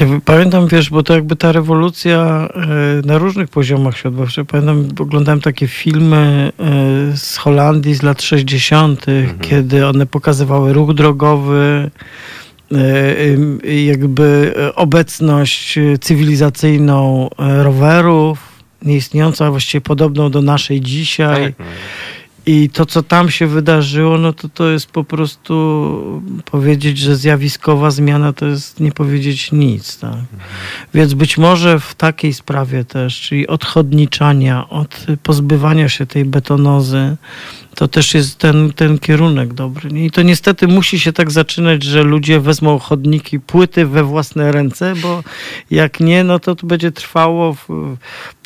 Ja pamiętam, wiesz, bo to jakby ta rewolucja e, na różnych poziomach się odbywa. Pamiętam, oglądałem takie filmy e, z Holandii z lat 60., kiedy one pokazywały ruch drogowy, e, jakby obecność cywilizacyjną rowerów, nieistniejącą, a właściwie podobną do naszej dzisiaj. Tak. I to, co tam się wydarzyło, no to to jest po prostu powiedzieć, że zjawiskowa zmiana to jest nie powiedzieć nic. Tak? Więc być może w takiej sprawie też, czyli odchodniczania, od pozbywania się tej betonozy, to też jest ten, ten kierunek dobry. Nie? I to niestety musi się tak zaczynać, że ludzie wezmą chodniki, płyty we własne ręce, bo jak nie, no to to będzie trwało w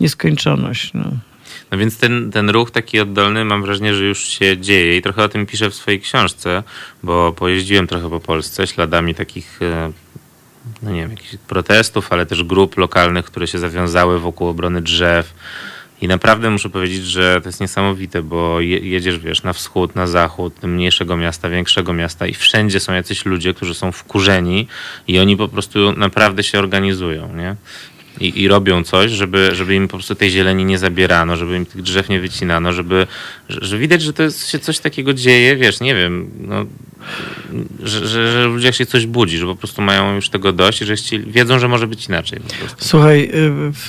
nieskończoność. No. No więc ten, ten ruch taki oddolny mam wrażenie, że już się dzieje i trochę o tym piszę w swojej książce, bo pojeździłem trochę po Polsce śladami takich, e, no nie wiem, jakichś protestów, ale też grup lokalnych, które się zawiązały wokół obrony drzew. I naprawdę muszę powiedzieć, że to jest niesamowite, bo je, jedziesz, wiesz, na wschód, na zachód, mniejszego miasta, większego miasta i wszędzie są jacyś ludzie, którzy są wkurzeni i oni po prostu naprawdę się organizują, nie? I, i robią coś, żeby, żeby im po prostu tej zieleni nie zabierano, żeby im tych drzew nie wycinano, żeby, że, widać, że to jest, się coś takiego dzieje, wiesz, nie wiem, no, że, że, że w ludziach się coś budzi, że po prostu mają już tego dość i że wiedzą, że może być inaczej. Słuchaj,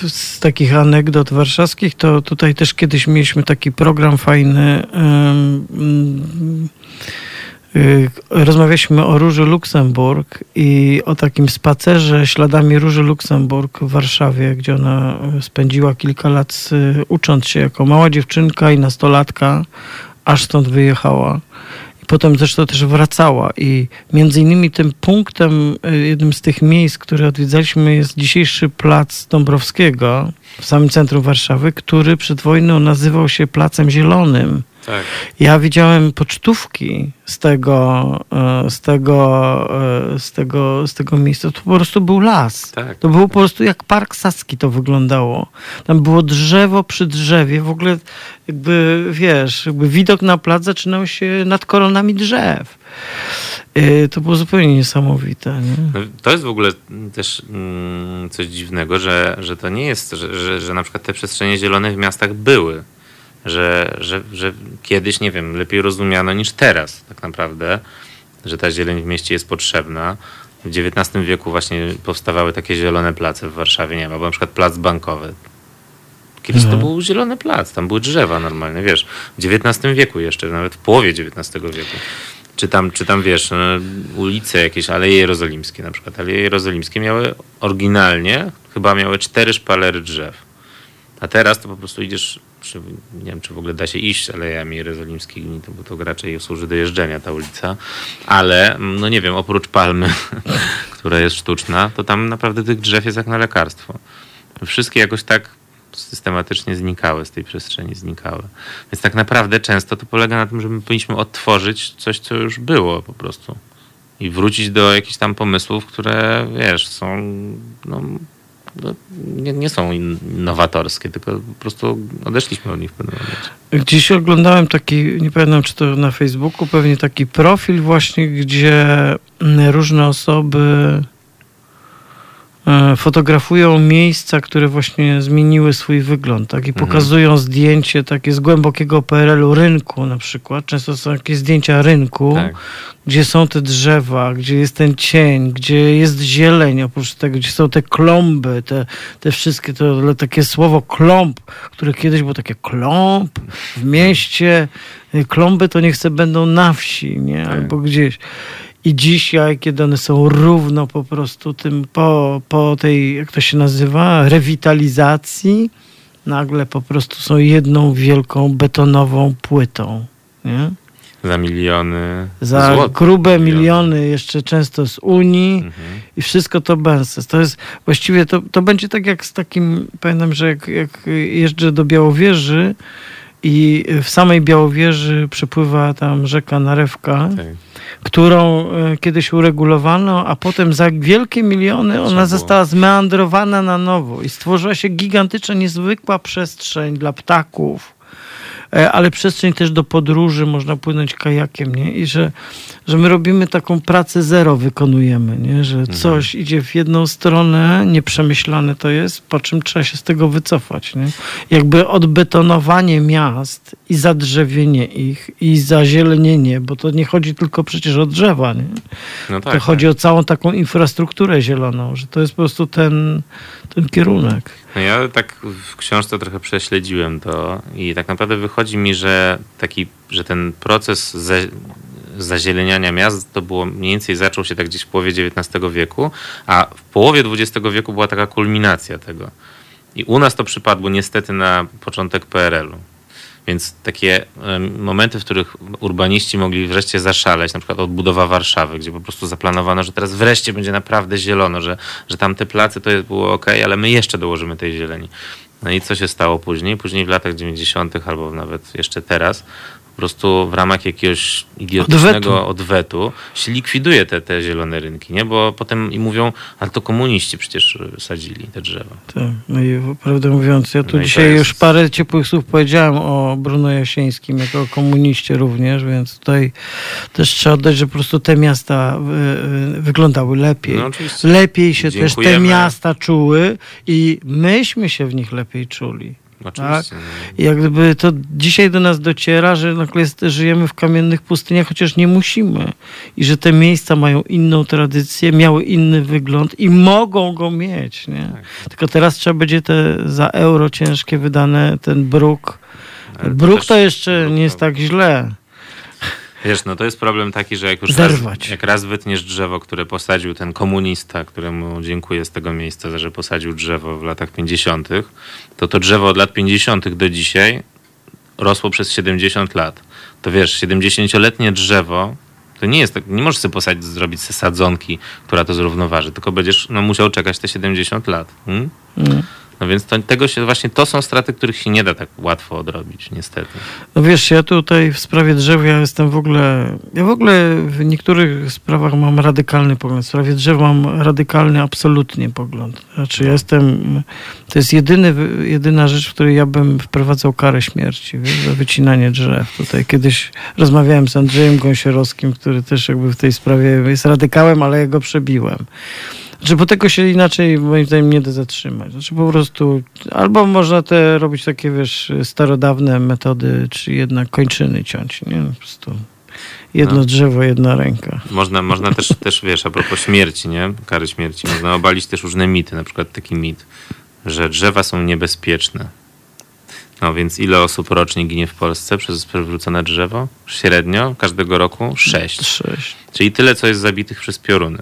y, z takich anegdot warszawskich, to tutaj też kiedyś mieliśmy taki program fajny. ym, y, Rozmawialiśmy o Róży Luksemburg i o takim spacerze śladami Róży Luksemburg w Warszawie, gdzie ona y, spędziła kilka lat y, ucząc się jako mała dziewczynka i nastolatka, aż stąd wyjechała. I potem zresztą też wracała i między innymi tym punktem, y, jednym z tych miejsc, które odwiedzaliśmy jest dzisiejszy plac Dąbrowskiego w samym centrum Warszawy, który przed wojną nazywał się Placem Zielonym. Tak. Ja widziałem pocztówki z tego, e, z tego, e, z tego, z tego miejsca. To po prostu był las. Tak. To było po prostu jak Park Saski to wyglądało. Tam było drzewo przy drzewie. W ogóle jakby, wiesz, jakby widok na plac zaczynał się nad koronami drzew. E, To było zupełnie niesamowite. Nie? To jest w ogóle też mm, coś dziwnego, że, że to nie jest, że, że, że na przykład te przestrzenie zielone w miastach były. Że, że, że kiedyś, nie wiem, lepiej rozumiano niż teraz tak naprawdę, że ta zieleń w mieście jest potrzebna. W XIX wieku właśnie powstawały takie zielone place w Warszawie, nie wiem, albo na przykład plac bankowy. Kiedyś to był zielony plac, tam były drzewa normalne, wiesz, w XIX wieku jeszcze, nawet w połowie XIX wieku. Czy tam, czy tam wiesz, e, ulice jakieś, Aleje Jerozolimskie na przykład. Aleje Jerozolimskie miały oryginalnie, chyba miały cztery szpalery drzew. A teraz to po prostu idziesz, nie wiem czy w ogóle da się iść alejami jerozolimskimi, to, bo to raczej służy do jeżdżenia ta ulica. Ale, mm, no nie wiem, oprócz palmy, która jest sztuczna, to tam naprawdę tych drzew jest jak na lekarstwo. Wszystkie jakoś tak systematycznie znikały z tej przestrzeni, znikały. Więc tak naprawdę często to polega na tym, że my powinniśmy odtworzyć coś, co już było po prostu. I wrócić do jakichś tam pomysłów, które, wiesz, są no, nie, nie są innowatorskie, tylko po prostu odeszliśmy od nich w pewnym momencie. Gdzieś oglądałem taki, nie pamiętam czy to na Facebooku, pewnie taki profil właśnie, gdzie różne osoby fotografują miejsca, które właśnie zmieniły swój wygląd, tak? I Mhm. pokazują zdjęcie takie z głębokiego PRL-u rynku na przykład. Często są jakieś zdjęcia rynku, Tak. gdzie są te drzewa, gdzie jest ten cień, gdzie jest zieleń, oprócz tego, gdzie są te klomby, te, te wszystkie, to takie słowo klomb, które kiedyś było takie klomb w mieście, y, klomby to niech se będą na wsi, nie? Tak. Albo gdzieś. I dzisiaj, kiedy one są równo po prostu tym, po, po tej, jak to się nazywa, rewitalizacji, nagle po prostu są jedną wielką betonową płytą, nie? Za miliony za złotych. grube miliony jeszcze często z Unii Mhm. i wszystko to bezsens. To jest właściwie, to, to będzie tak jak z takim, pamiętam, że jak, jak jeżdżę do Białowieży i w samej Białowieży przepływa tam rzeka Narewka, Tak. którą e, kiedyś uregulowano, a potem za wielkie miliony ona została zmeandrowana na nowo i stworzyła się gigantyczna, niezwykła przestrzeń dla ptaków, e, ale przestrzeń też do podróży, można płynąć kajakiem, nie? I że, że my robimy taką pracę zero, wykonujemy, nie? Że coś idzie w jedną stronę, nieprzemyślane to jest, po czym trzeba się z tego wycofać, nie? Jakby odbetonowanie miast i zadrzewienie ich i zazielenienie, bo to nie chodzi tylko przecież o drzewa, nie? No tak, to chodzi tak. o całą taką infrastrukturę zieloną, że to jest po prostu ten, ten kierunek. No ja tak w książce trochę prześledziłem to i tak naprawdę wychodzi mi, że taki, że ten proces za, zazieleniania miast to było mniej więcej zaczął się tak gdzieś w połowie XIX wieku, a w połowie XX wieku była taka kulminacja tego. I u nas to przypadło niestety na początek PRL-u. Więc takie momenty, w których urbaniści mogli wreszcie zaszaleć, na przykład odbudowa Warszawy, gdzie po prostu zaplanowano, że teraz wreszcie będzie naprawdę zielono, że, że tam te place to było ok, ale my jeszcze dołożymy tej zieleni. No i co się stało później? Później w latach 90., albo nawet jeszcze teraz, prostu w ramach jakiegoś idiotycznego odwetu, się likwiduje te, te zielone rynki, nie? Bo potem i mówią, ale to komuniści przecież sadzili te drzewa. Tak. No i prawdę mówiąc, ja tu No dzisiaj jest- już parę ciepłych słów powiedziałem o Bruno Jasińskim jako komuniście również, więc tutaj też trzeba oddać, że po prostu te miasta wyglądały lepiej. No. Lepiej się też te Dziękujemy. miasta czuły i myśmy się w nich lepiej czuli. Oczywiście. I jak gdyby to dzisiaj do nas dociera, że nagle jest, żyjemy w kamiennych pustyniach, chociaż nie musimy. I że te miejsca mają inną tradycję, miały inny wygląd i mogą go mieć. Nie? Tak. Tylko teraz trzeba będzie te za euro ciężkie wydane, ten bruk. Ale to Bruk też- to jeszcze nie jest to- tak źle. Wiesz, no to jest problem taki, że jak już Zerwać. raz, jak raz wytniesz drzewo, które posadził ten komunista, któremu dziękuję z tego miejsca, że posadził drzewo w latach 50., to to drzewo od lat 50. do dzisiaj rosło przez 70 lat. To wiesz, 70-letnie drzewo to nie jest tak, nie możesz sobie posadzić, zrobić sobie sadzonki, która to zrównoważy, tylko będziesz no, musiał czekać te 70 lat. Hmm? Mm. No więc to, tego się właśnie, to są straty, których się nie da tak łatwo odrobić, niestety. No wiesz, ja tutaj w sprawie drzew, ja jestem w ogóle, ja w ogóle w niektórych sprawach mam radykalny pogląd. W sprawie drzew mam radykalny absolutnie pogląd. Znaczy ja jestem, to jest jedyny, jedyna rzecz, w której ja bym wprowadzał karę śmierci, wiesz, za wycinanie drzew. Tutaj kiedyś rozmawiałem z Andrzejem Gąsierowskim, który też jakby w tej sprawie jest radykałem, ale ja go przebiłem. Znaczy, bo tego się inaczej moim zdaniem nie da zatrzymać. Znaczy po prostu, albo można te robić takie, wiesz, starodawne metody, czy jednak kończyny ciąć, nie? Po prostu jedno No. drzewo, jedna ręka. Można, można też, też, wiesz, a propos śmierci, nie? Kary śmierci. Można obalić też różne mity. Na przykład taki mit, że drzewa są niebezpieczne. No więc ile osób rocznie ginie w Polsce przez przewrócone drzewo? Średnio każdego roku sześć. Sześć. Czyli tyle, co jest zabitych przez pioruny.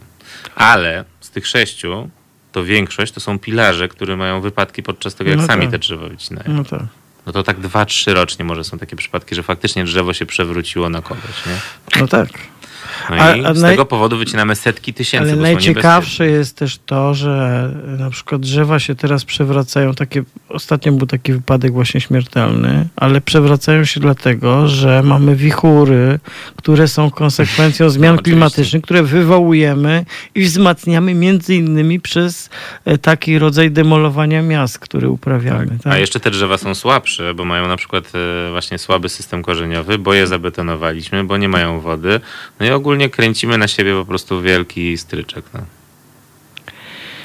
Ale tych sześciu to większość to są pilarze, które mają wypadki podczas tego, jak No sami tak. te drzewa wycinają. No tak. No to tak dwa, trzy rocznie może są takie przypadki, że faktycznie drzewo się przewróciło na kogoś, nie? No tak. No A- i a z naj- tego powodu wycinamy setki tysięcy, Ale najciekawsze jest też to, że na przykład drzewa się teraz przewracają. Takie, ostatnio był taki wypadek właśnie śmiertelny, ale przewracają się dlatego, że mamy wichury, które są konsekwencją zmian oczywiście. klimatycznych, które wywołujemy i wzmacniamy między innymi przez e, taki rodzaj demolowania miast, który uprawiamy. Tak. A jeszcze te drzewa są słabsze, bo mają na przykład e, właśnie słaby system korzeniowy, bo je zabetonowaliśmy, bo nie mają wody. No i ogólnie kręcimy na siebie po prostu wielki stryczek. No.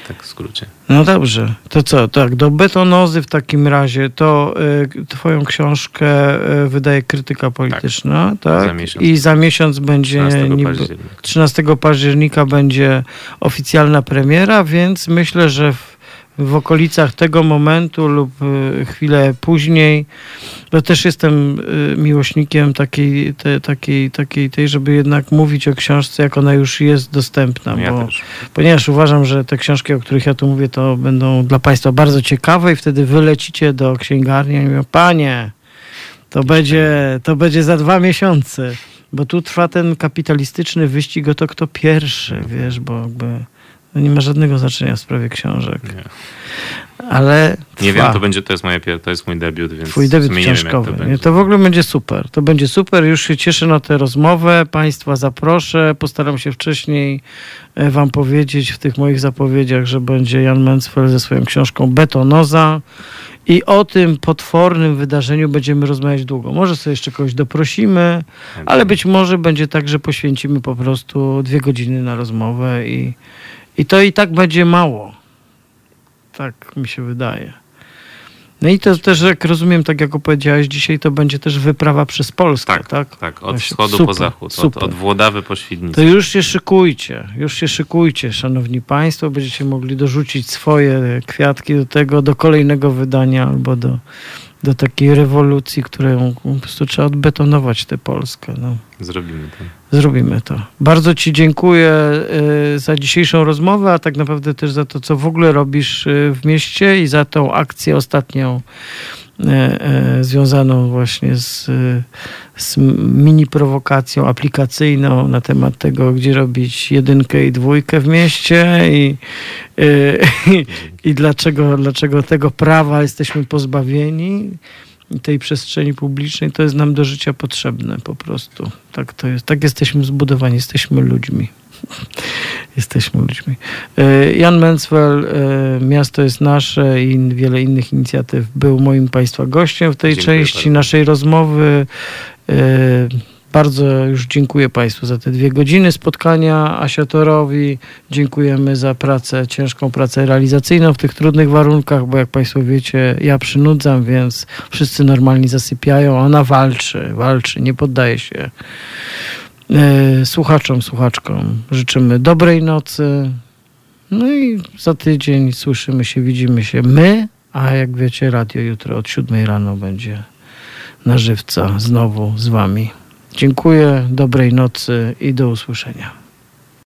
Tak w skrócie. No dobrze, to co, tak, do betonozy w takim razie to y, twoją książkę y, wydaje krytyka polityczna, tak? Za miesiąc. I za miesiąc będzie 13 niby, października. 13 października będzie oficjalna premiera, więc myślę, że w, w okolicach tego momentu lub y, chwilę później, bo też jestem y, miłośnikiem takiej, te, takiej, takiej tej, żeby jednak mówić o książce, jak ona już jest dostępna, Ja bo ponieważ uważam, że te książki, o których ja tu mówię, to będą dla Państwa bardzo ciekawe i wtedy wylecicie do księgarni i mówią, panie, to będzie, to będzie za dwa miesiące, bo tu trwa ten kapitalistyczny wyścig o to, kto pierwszy, wiesz, bo jakby no nie ma żadnego znaczenia w sprawie książek, Nie. ale trwa. Nie wiem, to będzie, to jest, moje, to jest mój debiut, więc Twój debiut sumie nie książkowy. to To, w ogóle będzie super. To będzie super. Już się cieszę na tę rozmowę. Państwa zaproszę. Postaram się wcześniej e, wam powiedzieć w tych moich zapowiedziach, że będzie Jan Mencfel ze swoją książką Betonoza. I o tym potwornym wydarzeniu będziemy rozmawiać długo. Może sobie jeszcze kogoś doprosimy, ale być może będzie tak, że poświęcimy po prostu dwie godziny na rozmowę i, i to i tak będzie mało. Tak mi się wydaje. No i to też, jak rozumiem, tak jak opowiedziałeś dzisiaj, to będzie też wyprawa przez Polskę, tak? Tak, tak, od Właśnie, wschodu super, po zachód, od, od Włodawy po Świdnicę. To już się szykujcie, już się szykujcie, szanowni państwo. Będziecie mogli dorzucić swoje kwiatki do tego, do kolejnego wydania albo do, do takiej rewolucji, którą po prostu trzeba odbetonować tę Polskę. No. Zrobimy to. Zrobimy to. Bardzo Ci dziękuję y, za dzisiejszą rozmowę, a tak naprawdę też za to, co w ogóle robisz y, w mieście i za tą akcję ostatnią y, związaną właśnie z, z mini prowokacją aplikacyjną na temat tego, gdzie robić jedynkę i dwójkę w mieście i, y, i dlaczego, dlaczego tego prawa jesteśmy pozbawieni i tej przestrzeni publicznej, to jest nam do życia potrzebne po prostu. Tak to jest. Tak jesteśmy zbudowani, jesteśmy ludźmi. jesteśmy ludźmi. E, Jan Mencwel, e, Miasto jest nasze i wiele innych inicjatyw był moim Państwa gościem w tej Dziękuję części bardzo. naszej rozmowy. Bardzo już dziękuję Państwu za te dwie godziny spotkania. Asiatorowi dziękujemy za pracę, ciężką pracę realizacyjną w tych trudnych warunkach, bo jak Państwo wiecie, ja przynudzam, więc wszyscy normalnie zasypiają, a ona walczy, walczy, nie poddaje się. E, Słuchaczom, słuchaczkom życzymy dobrej nocy. No i za tydzień słyszymy się, widzimy się my, a jak wiecie, radio jutro od 7 rano będzie na żywca znowu z Wami. Dziękuję, dobrej nocy i do usłyszenia.